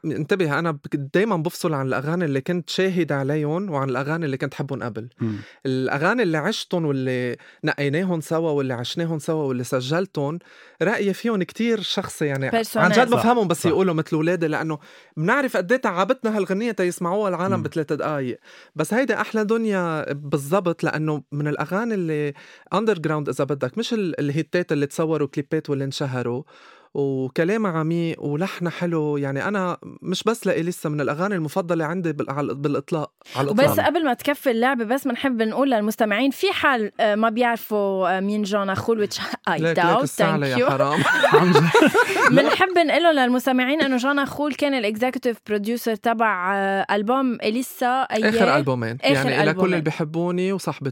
انتبه أنا دائما بفصل عن الأغاني اللي كنت شاهد عليهم وعن الأغاني اللي كنت حبهم قبل. م. الأغاني اللي عشتهم واللي نقيناهم سوا واللي عشناهم سوا واللي سجلتهم رأيي فيهم كتير شخصي يعني عن جد بفهمهم بس صح. يقولوا مثل اولادي لأنه بنعرف قد إيه تعبتنا هالغنية تيسمعوها العالم بثلاث دقائق بس هيدي أحلى دنيا بالضبط لأنه من الأغاني اللي اندر جراوند إذا بدك مش الهيتات اللي تصوروا كليبات واللي انشهروا. وكلامها عميق ولحنها حلو. يعني أنا مش بس لإليسا من الأغاني المفضلة عندي بالاطلاق على وبس الإطلاق. قبل ما تكفي اللعبة بس بنحب نقول للمستمعين في حال آه، ما بيعرفوا آه، مين جانا خول which I ليك ليك doubt السعلة thank يا you. حرام. بنحب نقول للمستمعين إنه جانا خول كان الاكزيكتيف بروديوسر تبع آه، ألبوم إليسا آخر اياه ألبومين. آخر يعني لكل ألبومين. اللي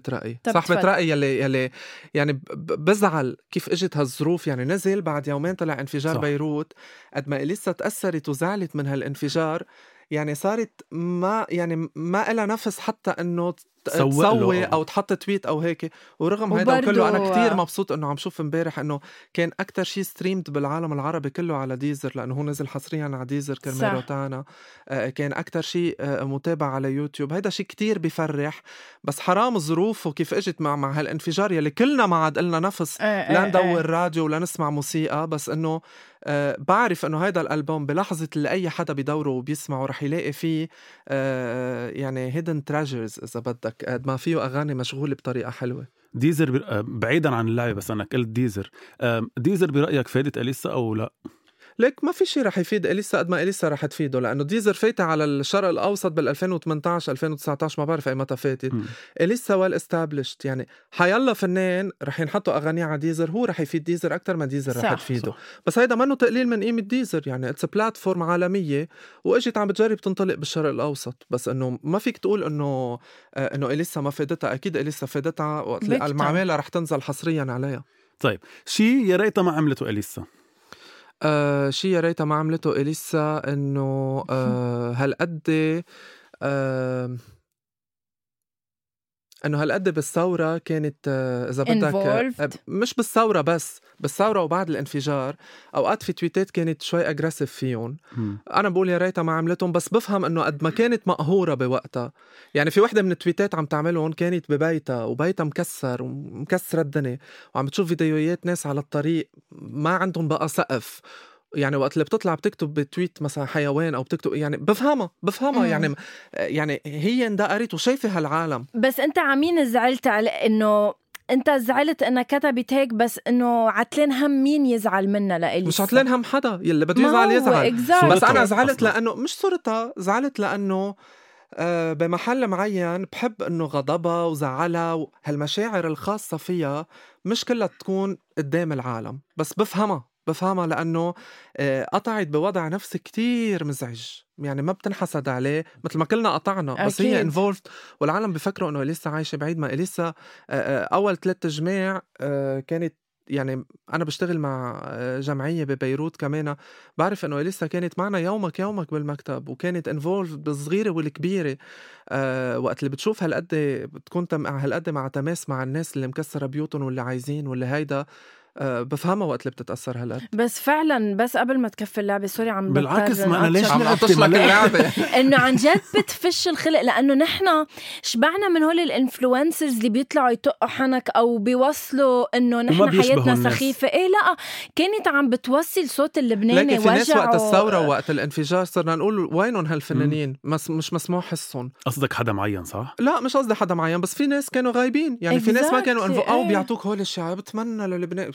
رأي طب صاحبة تفضل. رأي يلي يلي يعني بزعل كيف اجت هالظروف يعني نزل بعد يومين طلع انفجار صح. بيروت قد ما لسه تأثرت وزعلت من هالانفجار يعني صارت ما يعني ما لها نفس حتى إنه تسوي له. أو تحط tweet أو هيك. ورغم هيدا وبرضو- كله أنا كتير مبسوط إنه عم شوف امبارح إنه كان أكثر شيء streamed بالعالم العربي كله على ديزر لأنه هو نزل حصريا على ديزر كرمال. روتانا آه، كان أكثر شيء آه، متابع على يوتيوب. هيدا شيء كتير بفرح. بس حرام ظروفه كيف إجت مع مع هالانفجار يلي كلنا ما عاد قلنا نفس. آه، لا آه، ندور راديو ولا نسمع موسيقى. بس إنه آه بعرف إنه هيدا الألبوم بلحظة اللي أي حدا بدوره وبيسمعه رح يلاقي فيه آه يعني hidden treasures إذا بدك قد ما فيه أغاني مشغولة بطريقة حلوة ديزر. آه، بعيدا عن اللعبة بس انك قلت ديزر ديزر برأيك فادت أليسا أو لا ليك ما في شيء رح يفيد إليسا قد ما إليسا رح تفيده لأنه ديزر فايتة على الشرق الأوسط بال 2018 2019 ما بعرف أي متى فاتت. إليسا well established يعني حيلا فنان رح ينحطوا أغانيه على ديزر هو رح يفيد ديزر أكثر ما ديزر رح تفيده صح. بس هيدا منه تقليل من قيمة ديزر يعني it's platform عالمية وإجت عم بتجرب تنطلق بالشرق الأوسط بس إنه ما فيك تقول إنه آه، إنه إليسا ما فادتها أكيد إليسا فادتها وقت. المعامله رح تنزل حصريا عليها طيب شيء يا ريتها ما عملته إليسا آه شيء يا ريتها ما عملته إليسا إنه آه هالقد آه إنه هالقد بالثورة كانت آه إذا بدك Involved. آه مش بالثورة بس بالثورة وبعد الانفجار أوقات في تويتات كانت شوي اجريسيف فيهم مم. أنا بقول يا ريتها ما عملتهم بس بفهم إنه قد ما كانت مقهورة بوقتها يعني في وحدة من التويتات عم تعملهم كانت ببيتها وبيتها مكسر ومكسرة الدنيا وعم بتشوف فيديوهات ناس على الطريق ما عندهم بقى سقف يعني وقت اللي بتطلع بتكتب بتويت مثلا حيوان أو بتكتب يعني بفهمها بفهمها مم. يعني يعني هي اندقرت وشايفه هالعالم بس أنت عمين زعلت على إنه أنت زعلت إنها كتبت هيك بس إنه عتلان هم مين يزعل منها لإليسا مش عتلان هم حدا يلي بده يزعل يزعل exactly. بس أنا زعلت أصلاً. لأنه مش صورتها زعلت لأنه آه، بمحل معين بحب إنه غضبها وزعلها وهالمشاعر الخاصة فيها مش كلها تكون قدام العالم بس بفهمها بفهمها لأنه آه، قطعت بوضع نفسي كتير مزعج يعني ما بتنحسد عليه مثل ما كلنا قطعنا بس هي أكيد. انفولد والعالم بفكروا إنه إليسا عايشة بعيد ما إليسا آه، آه، أول ثلاث تجميع كانت يعني أنا بشتغل مع جمعية ببيروت كمان بعرف إنه إليسا كانت معنا يومك يومك بالمكتب وكانت انفولف بالصغيرة والكبيرة أه وقت اللي بتشوف هالقد بتكون هالقد مع تماس مع الناس اللي مكسرة بيوتهم واللي عايزين واللي هيدا بفهمها وقت اللي بتتأثر هالقد بس فعلا بس قبل ما تكفي اللعبة sorry عم بالعكس، ما أنا ليش. عم لعبتي لك. اللعبة إنه عن جد بتفش الخلق لأنه نحن شبعنا من هول ال influencers اللي بيطلعوا يطقوا حنك أو بيوصلوا إنه نحن حياتنا الناس. سخيفة إيه لا كانت عم بتوصل صوت اللبناني لكن في ناس وقت الثورة ووقت الانفجار صرنا نقول وينهم هالفنانين مس مش مسموح حسهم قصدك حدا معين صح؟ لا مش قصدي حدا معين بس في ناس كانوا غايبين يعني في ناس ما كانوا أو إيه. بيعطوك هول الشيء بتمنى للبنان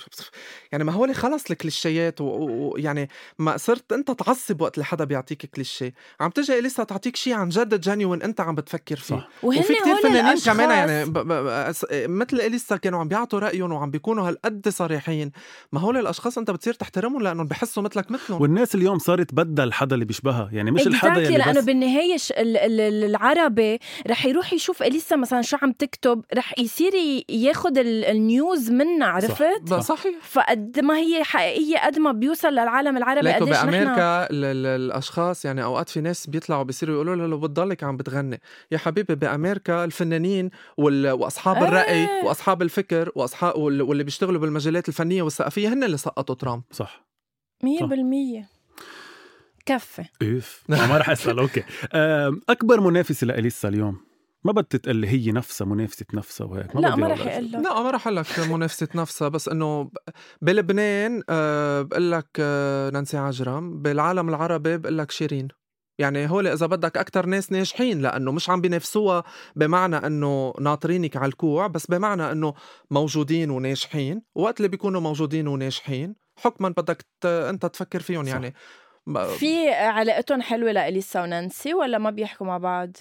يعني ما هول خلص الكليشيات؟ ويعني ما صرت أنت تعصب وقت اللي حدا بيعطيك كليشيه. عم تجي لسه تعطيك شيء عن جد جينيون أنت عم بتفكر فيه. صح. وهن وفي هول فنانين كمان يعني ب ب ب مثل إليسا كانوا عم بيعطوا رأيهم وعم بيكونوا هالقد صريحين. ما هول الأشخاص أنت بتصير تحترمهم لأنهم بحسوا مثلك مثلهم. والناس اليوم صارت بدل حدا اللي بيشبهها. يعني مش الحدا يلي لأنه بس بالنهاية ش- ال- ال- ال- العربي رح يروح يشوف إليسا مثلا شو عم تكتب رح يصير ي- ياخد ال- النيوز منها عرفت؟ ب- صحيح فقد ما هي حقيقية قد ما بيوصل للعالم العربي قديش نحن بأمريكا ال- ال- الاشخاص يعني أوقات في ناس بيطلعوا بيصيروا يقولوا له لو بتضلك عم بتغني. يا حبيبي بأمريكا الفنانين وال- وأصحاب إيه. الرأي وأصحاب الفكر وأصحاب وال- واللي بيشتغلوا بالمجالات الفنية والثقافية هن اللي سقطوا ترامب. صح. 100% كفي. اوف ما رح أسأل. okay. أكبر منافسه لإليسا اليوم؟ ما بدها تقول هي نفسها منافسة نفسها وهيك لا بدي ما رح لك لا ما رح لك منافسة نفسها بس إنه بلبنان آه بقول لك آه نانسي عجرم بالعالم العربي بقول لك شيرين يعني هول إذا بدك أكثر ناس ناجحين لأنه مش عم بينافسوها بمعنى إنه ناطرينك على الكوع بس بمعنى إنه موجودين وناجحين وقت اللي بيكونوا موجودين وناجحين حكما بدك. أنت تفكر فيهم صح. يعني ب- في علاقتهم حلوة لإليسا ونانسي ولا ما بيحكوا مع بعض؟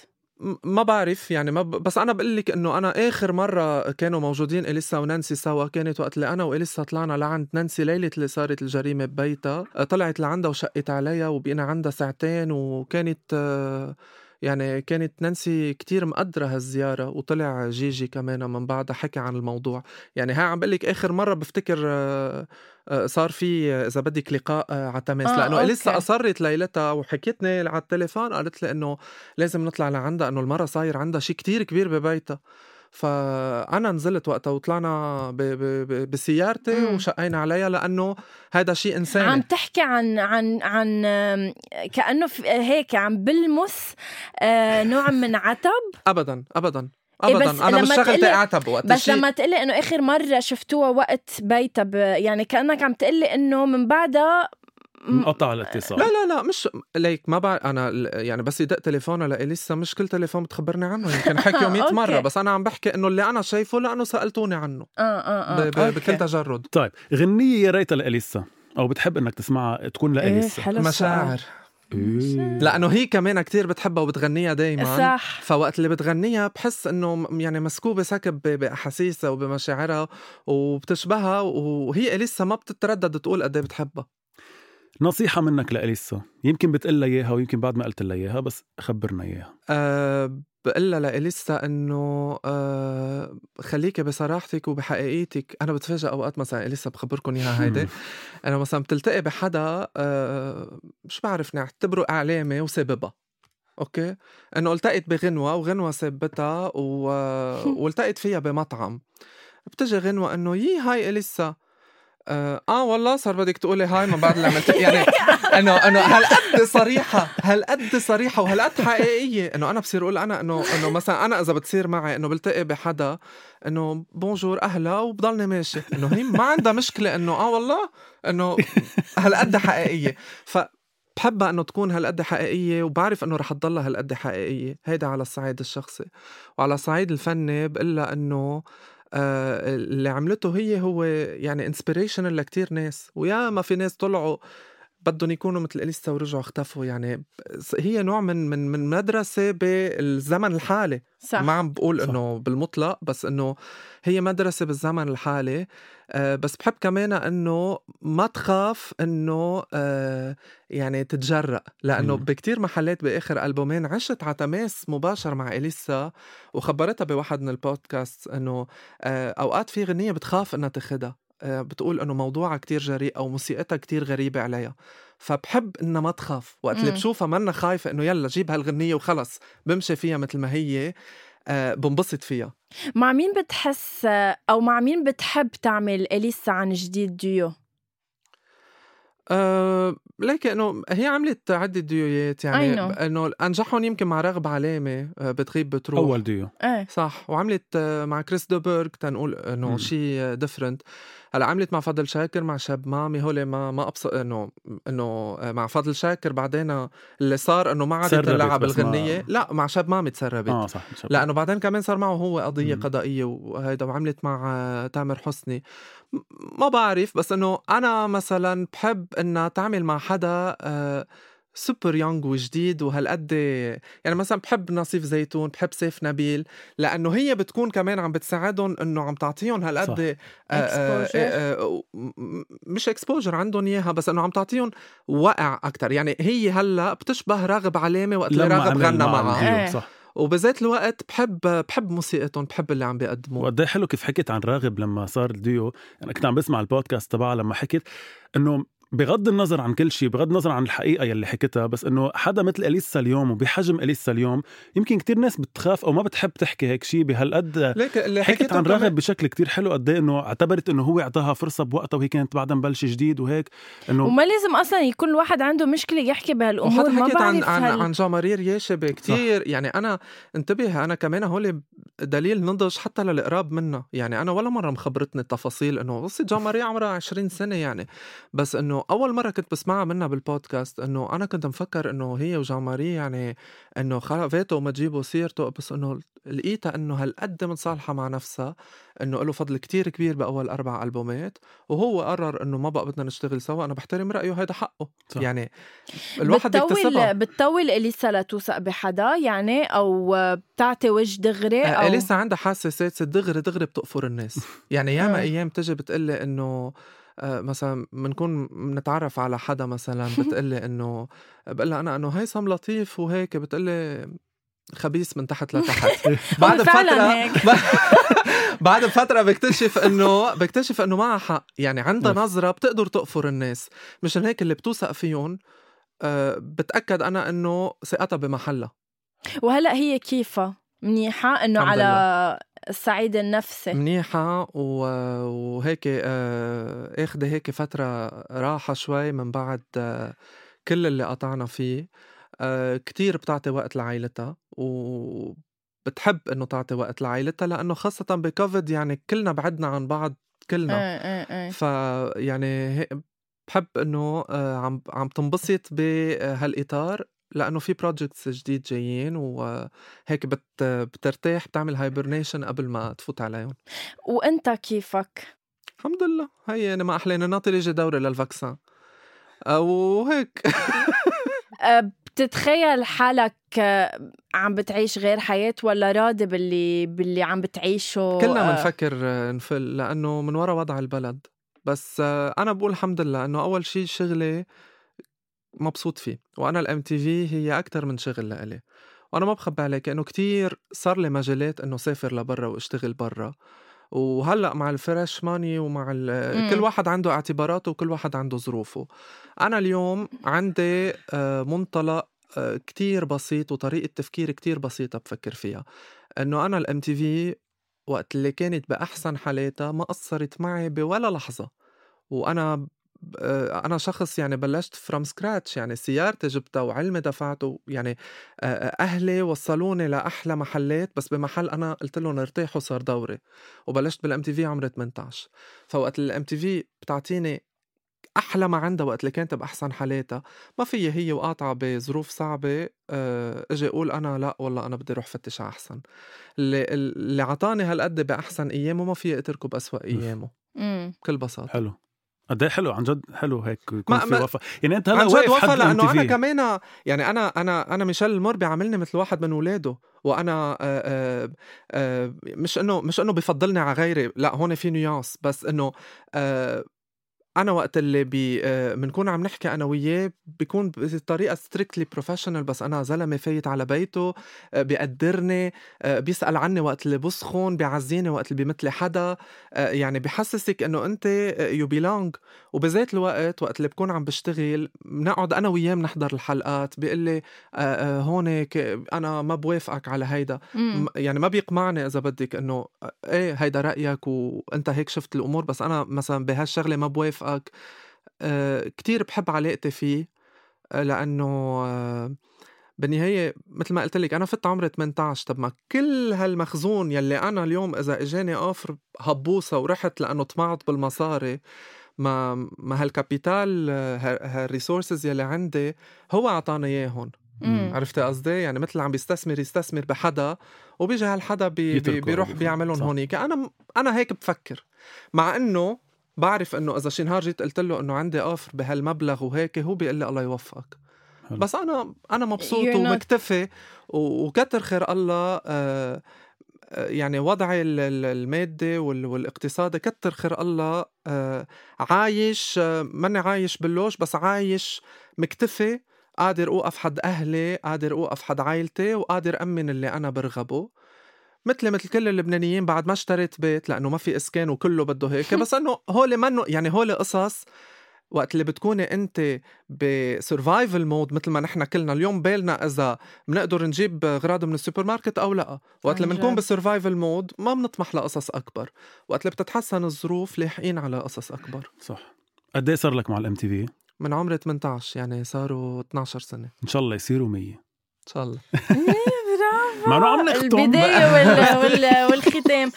ما بعرف يعني ما ب... بس أنا بقول لك إنه أنا آخر مرة كانوا موجودين إليسا ونانسي سوا كانت وقت اللي أنا وإليسا طلعنا لعند نانسي ليلة اللي صارت الجريمة ببيتها طلعت لعندها وشقت عليها وبقينا عندها ساعتين وكانت آه، يعني كانت نانسي كتير مقدرة هالزيارة وطلع جيجي كمان من بعدها حكى عن الموضوع. يعني هاي عم بقول لك آخر مرة بفتكر آه، آه، صار في آه، إذا بدك لقاء على تماس. آه، لأنه أوكي. لسه أصرت ليلتها وحكيتني على التليفون قالت لي إنه لازم نطلع لعندها إنه المرة صاير عندها شيء كتير كبير ببيتها. فأنا نزلت وقتها وطلعنا بسيارتي. وشقينا عليها لأنه هذا شيء إنساني. عم تحكي عن عن عن كأنه هيك عم بلمس آه، نوع من عتب؟ ابدا ابدا إيه ابدا. بس أنا مش شغلتي اعتب وقت بس الشيء لما تقلي إنه آخر مرة شفتوها وقت بيتها ب- يعني كأنك عم تقلي إنه من بعدها انقطع الاتصال لا لا لا مش ليك ما بعرف أنا يعني بس يدق تليفونها لإليسا مش كل تليفون بتخبرني عنه يمكن حكيه 100 أوكي. مره بس أنا عم بحكي إنه اللي أنا شايفه لأنه سألتوني عنه آه آه آه. بكل تجرد طيب غنية يا ريتها لإليسا أو بتحب إنك تسمعها تكون لإليسا حلو السؤال. مشاعر إيه. لأنه هي كمان كتير بتحبها وبتغنيها دايما صح فوقت اللي بتغنيها بحس إنه يعني مسكوبة سكب بأحاسيسها وبمشاعرها وبتشبهها وهي لسه ما بتتردد تقول قد إيه بتحبها نصيحة منك لإليسا يمكن بتقلها إياها ويمكن بعد ما قلت لها إياها بس خبرنا إياها. أه بقلها لإليسا إنه أه خليكي بصراحتك وبحقيقيتك. أنا بتفاجئ أوقات مثلا إليسا بخبركم إياها هيدي. أنا مثلا بتلتقي بحدا أه مش بعرف نعتبره إعلامي وسببها. أوكي؟ إنه التقيت بغنوة وغنوة سبتها و... والتقيت فيها بمطعم. بتجي غنوة إنه يي هاي أليسا. آه, آه والله صار بدك تقولي هاي من بعد اللي عملت يعني إنه إنه هالقد صريحة هالقد صريحة وهالقد حقيقية؟ إنه أنا بصير أقول أنا إنه إنه مثلا أنا إذا بتصير معي إنه بلتقي بحدا إنه bonjour أهلا وبضلني ماشي. إنه هي ما عندها مشكلة إنه آه والله إنه هالقد حقيقية. ف بحبها إنه تكون هالقد حقيقية وبعرف إنه رح تضلها هالقد حقيقية. هيدا على الصعيد الشخصي. وعلى الصعيد الفني بقول إنه آه اللي عملته هي هو يعني inspiration لكتير ناس. ويا ما في ناس طلعوا بدهم يكونوا مثل إليسا ورجعوا اختفوا يعني. هي نوع من من من مدرسة بالزمن الحالي. صح. ما عم بقول. إنه بالمطلق بس إنه هي مدرسة بالزمن الحالي. آه بس بحب كمان إنه ما تخاف إنه آه يعني تتجرأ. لأنه. بكتير محلات بآخر ألبومين عشت على تماس مباشر مع إليسا وخبرتها بواحد من البودكاست إنه آه أوقات في غنيه بتخاف إنها تاخدها. بتقول إنه موضوعها كتير جريء أو موسيقتها كتير غريبة عليها. فبحب إنها ما تخاف. وقت اللي مم. بشوفها منا خايفة إنه يلا جيب هالغنية وخلص بمشي فيها مثل ما هي آه، بنبسط فيها. مع مين بتحس أو مع مين بتحب تعمل أليسا عن جديد ديو؟ أه ليك إنه هي عملت عدة ديويات يعني. إنه أنجحهم يمكن مع راغب علامة آه، بتغيب بتروح. أول ديو. إيه. صح. وعملت آه، مع كريس دوبرغ تنقول إنه مم. شيء different هلأ عملت مع فضل شاكر مع شاب مامي هول ما ما ابصر إنه إنه آه، مع فضل شاكر بعدين اللي صار إنه ما عادت تلعب بس ما- الغنية لا مع شاب مامي تسربت آه صح. لأنه بعدين كمان صار معه هو قضية مم. قضائية وهيدا وعملت مع آه، تامر حسني ما بعرف بس إنه أنا مثلا بحب إنها تعمل مع حدا آه، سوبر يونغ وجديد وهالقد يعني مثلا بحب نصيف زيتون بحب سيف نبيل لأنه هي بتكون كمان عم بتساعدهم إنه عم تعطيهم. هالقد آه، آه،. آه، مش exposure عندهم إياها بس إنه عم تعطيهم وقع أكثر يعني هي هلأ بتشبه راغب علامة وقت اللي راغب غنى مع معها إيه. صح وبذات الوقت بحب بحب موسيقتهم بحب اللي عم بيقدموه وقد إيه حلو كيف حكيت عن راغب لما صار الديو أنا كنت عم بسمع البودكاست تبعها لما حكيت إنه بغض النظر عن كل شيء بغض النظر عن الحقيقة يلي حكيتها بس إنه حدا مثل أليسا اليوم وبحجم أليسا اليوم يمكن كتير ناس بتخاف أو ما بتحب تحكي هيك شيء بهالقد. حكيت عن راغب بشكل كتير حلو قد إيه إنه اعتبرت إنه هو اعطاها فرصة بوقتها وهي كانت بعدها مبلشة جديد وهيك إنه وما لازم أصلا يكون الواحد عنده مشكلة يحكي بهالأمور ما حكيت عن بعرف عن هال... عن جامارير ياشبه كتير يعني أنا انتبه أنا كمان هول دليل نضج حتى للقراب منا يعني أنا ولا مرة مخبرتني التفاصيل إنه قصه جان ماري عمرها 20 سنة يعني بس إنه أول مرة كنت بسمعها منها بالبودكاست إنه أنا كنت مفكر إنه هي وجان ماري يعني إنه خلفته وما تجيبوا سيرته بس إنه لقيتها إنه هالقد متصالحه مع نفسها إنه له فضل كتير كبير بأول أربع ألبومات وهو قرر إنه ما بقى بدنا نشتغل سوا أنا بحترم رأيه هذا حقه صح. يعني الواحد بتطول بتطول إليسا لتوثق بحدا يعني أو بتعطي وجه دغري آه، أو إليسا عندها حاسة سادسة دغري دغري بتقفر الناس يعني ياما آه. أيام تجي بتقلي إنه مثلا بنكون بنتعرف على حدا مثلا بتقلي إنه بقول لها أنا إنه هيثم لطيف وهيك بتقلي خبيث من تحت لتحت. بعد هيك. بعد فتره بكتشف إنه بكتشف إنه معها حق. يعني عندها أوف. نظرة بتقدر تقفر الناس. مشان هيك اللي بتوثق فيهم آه، بتأكد أنا إنه ثقتها بمحلها. وهلأ هي كيفها؟ منيحة إنه على الصعيد النفسي. منيحة و- وهيك آه، اخده هيك فترة راحة شوي من بعد آه، كل اللي قطعنا فيه. آه، كتير بتعطي وقت لعائلتها وبتحب إنه تعطي وقت لعائلتها لأنه خاصة بكوفيد يعني كلنا بعدنا عن بعض كلنا. إيه إيه إيه. فيعني بحب إنه عم عم تنبسط بهالإطار. لأنه في projects جديد جايين وهيك بت بترتاح بتعمل hibernation قبل ما تفوت عليهم. وأنت كيفك؟ الحمد لله. هي يعني محلنا ناطر يجي دوري لل vaccin آه، وهيك. بتتخيل حالك أه، عم بتعيش غير حياة ولا راضي باللي باللي عم بتعيشه؟ كلنا بنفكر آه، نفل لأنه من ورا وضع البلد. بس آه، أنا بقول الحمد لله إنه أول شيء شغلي مبسوط فيه وأنا ال MTV هي أكثر من شغل لإلي. وأنا ما بخبي عليك إنه كتير صار لي مجالات إنه سافر لبرا وأشتغل برا. وهلأ مع ال fresh money ومع ال-. كل واحد عنده اعتباراته وكل واحد عنده ظروفه. أنا اليوم عندي آه، منطلق آه، كتير بسيط وطريقة تفكير كتير بسيطة بفكر فيها. إنه أنا ال MTV وقت اللي كانت بأحسن حالاتها ما قصرت معي بولا لحظة. وأنا آه، أنا شخص يعني بلشت from scratch يعني سيارتي جبتها وعلمي دفعته يعني آه، آه، أهلي وصلوني لأحلى محلات بس بمحل أنا قلت لهم ارتاحوا صار دوري وبلشت بال MTV عمري 18 فوقت ال MTV بتعطيني أحلى ما عندها وقت اللي كانت بأحسن حالاتها. ما في هي وقاطعة بظروف صعبة إجي أقول أنا لا والله أنا بدي أروح فتش على أحسن. اللي اللي عطاني هالقد بأحسن أيامه ما في أتركه بأسوأ أيامه. مم. بكل بساطة. حلو. قد إيه حلو عن جد حلو هيك يكون ما- في وفا يعني أنت هلا واقف وفا لأنه أنا. كمان يعني أنا أنا أنا ميشال المر بيعاملني مثل واحد من اولاده وأنا آه، آه، آه، مش إنه مش إنه بفضلني على غيري لا هون في نياس بس إنه أنا وقت اللي بي آه، بنكون عم نحكي أنا وياه بيكون بطريقة strictly professional بس أنا زلمة فايت على بيته آه، بيقدرني آه، بيسأل عني وقت اللي بسخن بيعزيني وقت اللي بيموت لي حدا يعني بحسسك إنه أنت you belong وبذات الوقت وقت اللي بكون عم بشتغل بنقعد أنا وياه بنحضر الحلقات بيقول لي هون أنا ما بوافقك على هيدا. مم. يعني ما بيقمعني إذا بدك إنه إيه هيدا رأيك وأنت هيك شفت الأمور بس أنا مثلا بهالشغلة ما بوافقك أه كتير بحب علاقتي فيه آه، لأنه أه بالنهاية مثل ما قلت لك أنا فت عمري 18 طب ما كل هالمخزون يلي أنا اليوم إذا إجاني offer هبوسة ورحت لأنه طمعت بالمصاري ما ما هال capital آه، ها- هال resources يلي عندي هو أعطاني إياهم مم. عرفتي قصدي يعني مثل عم بيستثمر يستثمر بحدا وبيجي هالحدا بي بيروح. بيعملهم. هونيك أنا أنا هيك بفكر مع إنه بعرف إنه إذا شي نهار جيت قلت له إنه عندي offer بهالمبلغ وهيك هو بيقول لي الله يوفقك حلو. بس أنا أنا مبسوط You're not- ومكتفي وكتر خير الله آه، آه، يعني وضعي ال- ال- المادي وال- والاقتصادي كتر خير الله آه، عايش آه، ماني عايش باللوش بس عايش مكتفي قادر أوقف حد أهلي قادر أوقف حد عائلتي وقادر أمن اللي أنا برغبه مثلي مثل كل اللبنانيين بعد ما اشتريت بيت لأنه ما في إسكان وكله بده هيك بس إنه هول منه يعني هول قصص وقت اللي بتكوني أنت ب survival mode مثل ما نحن كلنا. اليوم بالنا إذا بنقدر نجيب غراض من السوبر ماركت أو لأ. وقت اللي بنكون. ب survival mode ما بنطمح لقصص أكبر. وقت اللي بتتحسن الظروف لاحقين على قصص أكبر. صح. قد إيه صار لك مع ال MTV؟ من عمري 18 يعني صاروا 12 سنة. إن شاء الله يصيروا 100 إن شاء الله. انه عم نختم. البداية وال... وال... والختام.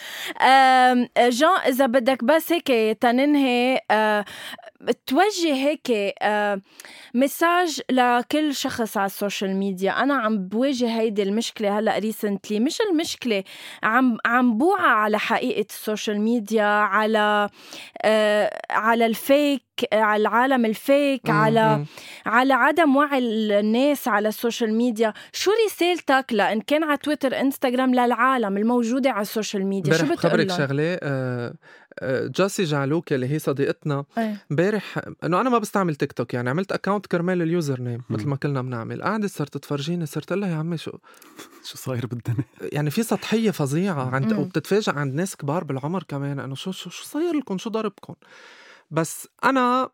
جان إذا بدك بس هيك تننهي توجه هيك message لكل شخص على ال social media. أنا عم بواجه هيدي المشكلة هلأ recently مش المشكلة عم عم بوعى على حقيقة ال social media على على ال fake على العالم ال fake على. على عدم وعي الناس على ال social media. شو رسالتك لإن كان على تويتر انستغرام للعالم الموجودة على ال social media شو بتقول؟ شغلة آه، آه، جاسي جعلوك اللي هي صديقتنا إيه. امبارح إنه أنا ما بستعمل تيك توك يعني عملت account كرمال ال username. مثل ما كلنا بنعمل قعدت صرت تفرجيني صرت لها يا عمي شو شو صاير بالدنيا يعني في سطحية فظيعة عند مم. وبتتفاجئ عند ناس كبار بالعمر كمان إنه شو شو شو صاير لكم شو ضربكم بس أنا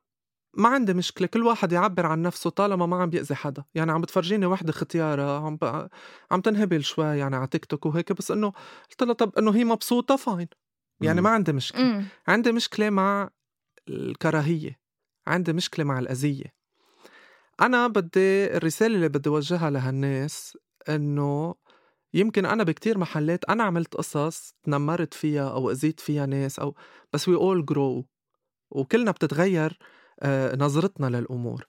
ما عندي مشكلة كل واحد يعبر عن نفسه طالما ما عم بيأذي حدا. يعني عم بتفرجيني وحدة ختيارة عم ب... عم تنهبل شوي يعني على تيك توك وهيك بس إنه قلت لها طب إنه هي مبسوطة فاين يعني مم. ما عندي مشكلة. امم عندي مشكلة مع الكراهية. عندي مشكلة مع الأذية. أنا بدي الرسالة اللي بدي أوجهها لهالناس إنه يمكن أنا بكتير محلات أنا عملت قصص تنمرت فيها أو أذيت فيها ناس أو بس we all grow. وكلنا بتتغير. نظرتنا للأمور.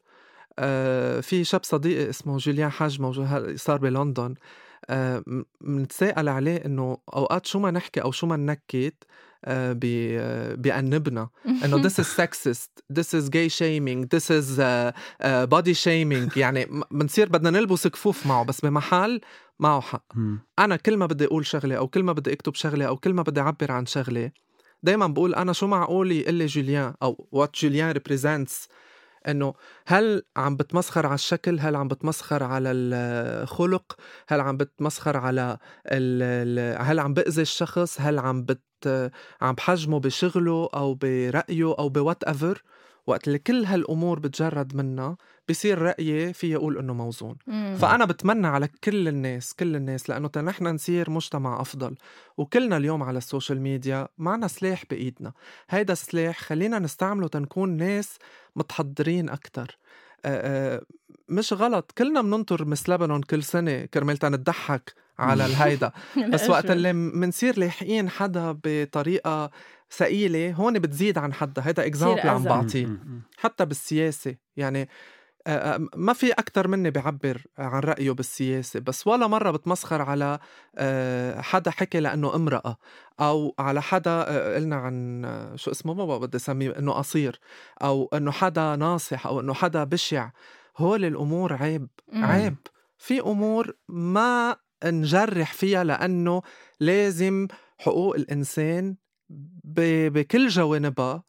آه، في شاب صديقي اسمه جوليان حاج موجود صار بلندن. آه، م- منتساءل عليه إنه أوقات شو ما نحكي أو شو ما ننكت آه، آه، بيأنبنا إنه this is sexist this is gay shaming this is uh, uh, body shaming. يعني بنصير بدنا نلبس كفوف معه بس بمحل معه حق. أنا كل ما بدي أقول شغلة أو كل ما بدي أكتب شغلة أو كل ما بدي أعبر عن شغلة دايما بقول أنا شو معقول يقول لي جوليان أو what جوليان represents إنه هل عم بتمسخر على الشكل؟ هل عم بتمسخر على الخلق؟ هل عم بتمسخر على ال هل عم بأذي الشخص؟ هل عم بت عم بحجمه بشغله أو برأيه أو ب whatever وقت اللي كل هالأمور بتجرد منها بصير رأيي في يقول إنه موزون. فأنا بتمنى على كل الناس كل الناس لأنه تا نحن نصير مجتمع أفضل. وكلنا اليوم على ال social media معنا سلاح بإيدنا. هيدا السلاح خلينا نستعمله تنكون ناس متحضرين أكتر. آه، آه، مش غلط. كلنا بننطر Miss لبنان كل سنة كرمال تنضحك على الهيدا. بس وقت اللي منصير لاحقين حدا بطريقة ثقيلة هون بتزيد عن حدا. هيدا اكزامبل عم. بعطيه. مم. مم. حتى بالسياسة. يعني ما في أكتر مني بعبر عن رأيه بالسياسة بس ولا مرة بتمسخر على آه، حدا حكي لأنه امرأة أو على حدا آه، قلنا عن آه، شو اسمه ما بدي أسميه إنه قصير أو إنه حدا ناصح أو إنه حدا بشع هول الأمور عيب مم. عيب في أمور ما نجرح فيها لأنه لازم حقوق الإنسان بكل جوانبها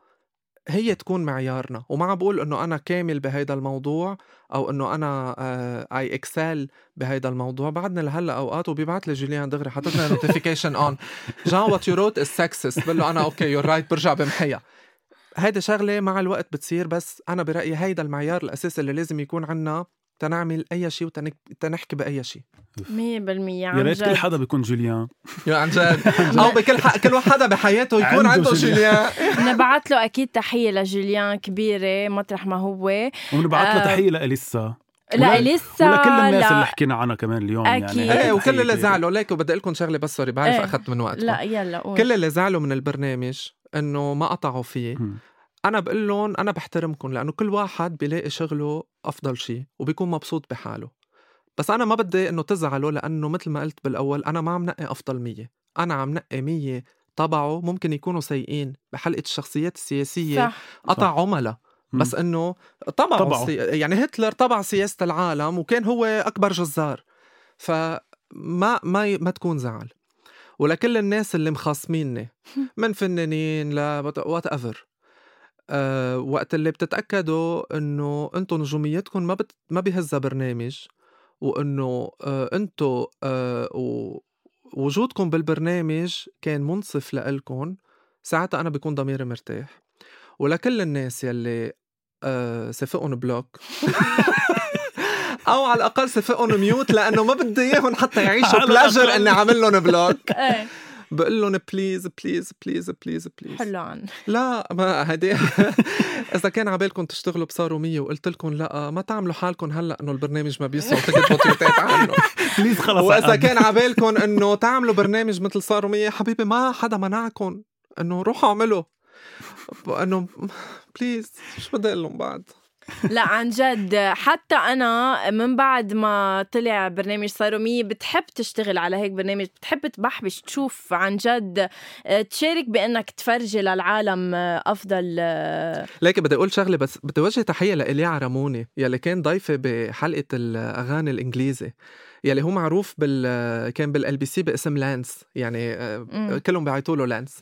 هي تكون معيارنا وما عم بقول إنه أنا كامل بهيدا الموضوع أو إنه أنا I excel بهيدا الموضوع بعدنا لهلأ أوقات وبيبعت لي جوليان دغري حاطط لي notification اون جان what you wrote is sexist بقول له أنا okay you're right برجع بمحيها. هيدي شغلة مع الوقت بتصير بس أنا برأيي هيدا المعيار الأساسي اللي لازم يكون عنا تنعمل أي شيء وتنحكي بأي شيء 100% عن يا ريت كل. حدا بيكون جوليان يا عن جد أو بكل ح... كل حدا بحياته يكون عنده عنده جوليان. نبعت له أكيد تحية لجوليان كبيرة مطرح ما هو ونبعت له آه. تحية لإليسا لا ولا- لسه ولكل الناس لا. اللي حكينا عنها كمان اليوم أكيد. يعني إيه وكل اللي زعلوا ليك وبدي لكم شغلة بس sorry بعرف إيه. أخذت من وقتكم لا يلا قول كل اللي زعلوا من البرنامج إنه ما قطعوا فيه. أنا بقول لهم أنا بحترمكم لأنه كل واحد بيلاقي شغله أفضل شيء وبيكون مبسوط بحاله. بس أنا ما بدي إنه تزعلوا لأنه مثل ما قلت بالأول أنا ما عم نقي أفضل مية. أنا عم نقي مية طبعه ممكن يكونوا سيئين بحلقة الشخصيات السياسية صح. قطع عملاء مم. بس إنه طبعه طبعه. سي... يعني هتلر طبع سياسة العالم وكان هو أكبر جزار. فما ما ي... ما تكون زعل. ولكل الناس اللي مخاصميني من فنانين ل whatever أه وقت اللي بتتأكدوا إنه أنتم نجوميتكم ما بت... ما بيهزها برنامج وإنه أه أنتم أه و... وجودكم بالبرنامج كان منصف لإلكم ساعتها أنا بكون ضميري مرتاح. ولكل الناس يلي أه سفقهم block أو على الأقل سفقهم mute لأنه ما بدي إياهم حتى يعيشوا بلاجر. إني عامل لهم block. إيه. بقول لهم please please please please please حلو عن لا ما هدي. إذا كان على بالكم تشتغلوا بصاروا 100 وقلت لكم لا ما تعملوا حالكم هلأ إنه البرنامج ما بيسوى تكتبوا تويتات عنه please خلص وإذا. كان على بالكم إنه تعملوا برنامج مثل صاروا 100 حبيبي ما حدا منعكم إنه روحوا اعملوا. إنه please شو بدي أقول لهم بعد؟ لا عن جد. حتى أنا من بعد ما طلع برنامج صاروا مية بتحب تشتغل على هيك برنامج بتحب تبحبش تشوف عن جد آه، تشارك بأنك تفرجي للعالم آه، أفضل آه، ليك بدي أقول شغلة بس بدي وجه تحية لإليا عرموني يلي كان ضيفة بحلقة الأغاني الإنجليزي يلي هو معروف بال كان بال LBC باسم لانس يعني مم. كلهم بيعيطوا له لانس.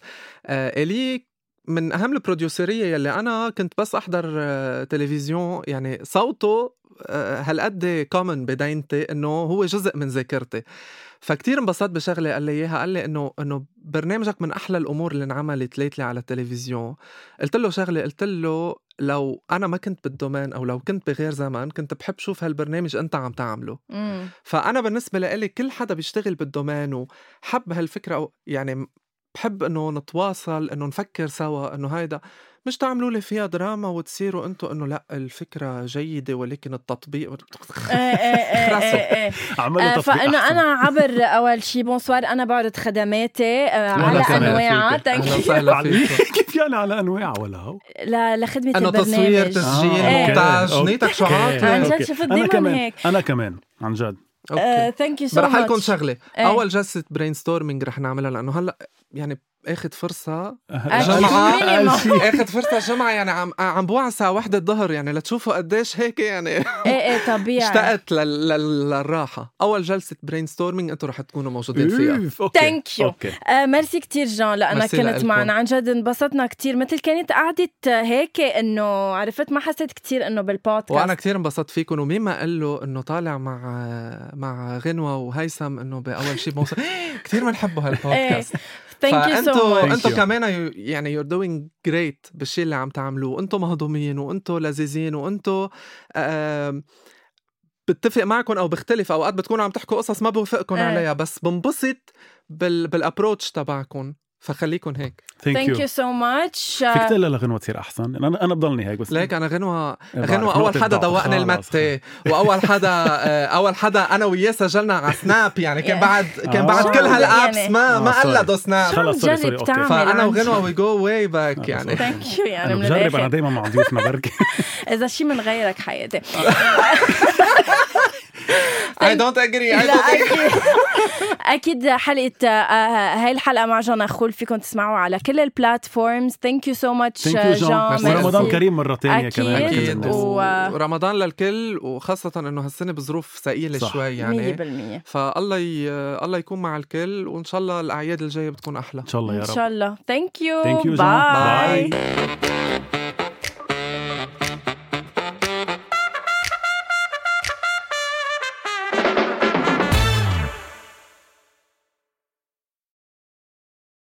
إلي من أهم ال producer ية يلي أنا كنت بس أحضر آه، تلفزيون يعني صوته آه، هالقد common بدينتي إنه هو جزء من ذاكرتي. فكتير انبسطت بشغلة قال لي إياها قال لي إنه إنه برنامجك من أحلى الأمور اللي انعملت lately على التلفزيون. قلت له شغلة قلت له لو أنا ما كنت بال domaine أو لو كنت بغير زمن كنت بحب شوف هالبرنامج أنت عم تعمله. مم. فأنا بالنسبة لإلي كل حدا بيشتغل بال domaine وحب هالفكرة أو يعني بحب إنه نتواصل إنه نفكر سوا إنه هيدا مش تعملوا لي فيها دراما وتصيروا أنتم إنه لأ الفكرة جيدة ولكن التطبيق إيه إيه إيه إيه إيه. عمل آه، فإنه. أنا عبر أول شي bonsoir أنا بعرض خدماتي آه، على انواعها كيف يعني على أنواع ولا هو لخدمة انه البرنامج تصوير تسجيل آه، مونتاج. نيتك. عاطل عن جد. شفت أنا دايماً هيك. أنا كمان عن جد Okay. Thank you so رح لكم much شغلة. إيه. أول جلسه brainstorming رح نعملها لأنه هلأ يعني اخذ فرصة. minimum. اخذ فرصة جمعة يعني عم عم بوعى الساعة واحدة الظهر يعني لتشوفوا قديش هيك يعني إيه إيه طبيعي. اشتقت لل... لل... للراحة. أول جلسة brainstorming أنتم رح تكونوا موجودين فيها. Okay. Thank you. Okay. آه ميرسي كتير جان لأنك كنت. معنا. عن جد انبسطنا كتير. مثل كانت قعدة هيك إنه عرفت ما حسيت كتير إنه بالبودكاست. وأنا كثير انبسطت فيكم. ومين ما قال له إنه طالع مع مع غنوة وهيثم إنه بأول شيء بوصل كثير بنحبه هال podcast. thank you so much you. كمان يعني you're doing great بالشيء اللي عم تعملوه أنتوا مهضومين وأنتوا لذيذين وأنتوا آم، بتفق معكم أو بختلف أوقات بتكونوا عم تحكوا قصص ما بوافقكم إيه. عليها بس بنبسط بال بال approach تبعكم فخليكم هيك thank thank you so much فيك تقول لها غنوه تصير أحسن أنا أنا بضلني هيك بس ليك أنا غنوه بعرف غنوة أول حدا. دوقني. المتة وأول حدا آه، أول حدا أنا وياه سجلنا على سناب يعني كان. بعد كان آه. بعد شو كل هالأبس يعني؟ ما آه، ما sorry. قلدوا سناب خلص سوري سوري أوكي. فأنا جد. وي جو واي آه، باك يعني ثانك يو يعني من بجرب أنا دائما مع ضيوفنا بركي إذا شيء من غيرك حياتي I don't agree I لا don't agree. أكيد حلقة آه، هاي الحلقة مع جانا خول فيكم تسمعوها على كل البلاتفورمز ثانك يو سو ماتش ميرسي. ورمضان. كريم مرة ثانية أكيد. كمان أكيد. و- ورمضان للكل وخاصة إنه هالسنة بظروف ثقيلة صح. شوي يعني. 100% فالله ي... الله يكون مع الكل وإن شاء الله الأعياد الجاية بتكون أحلى. إن شاء الله يا إن رب. شاء الله. thank you thank you bye bye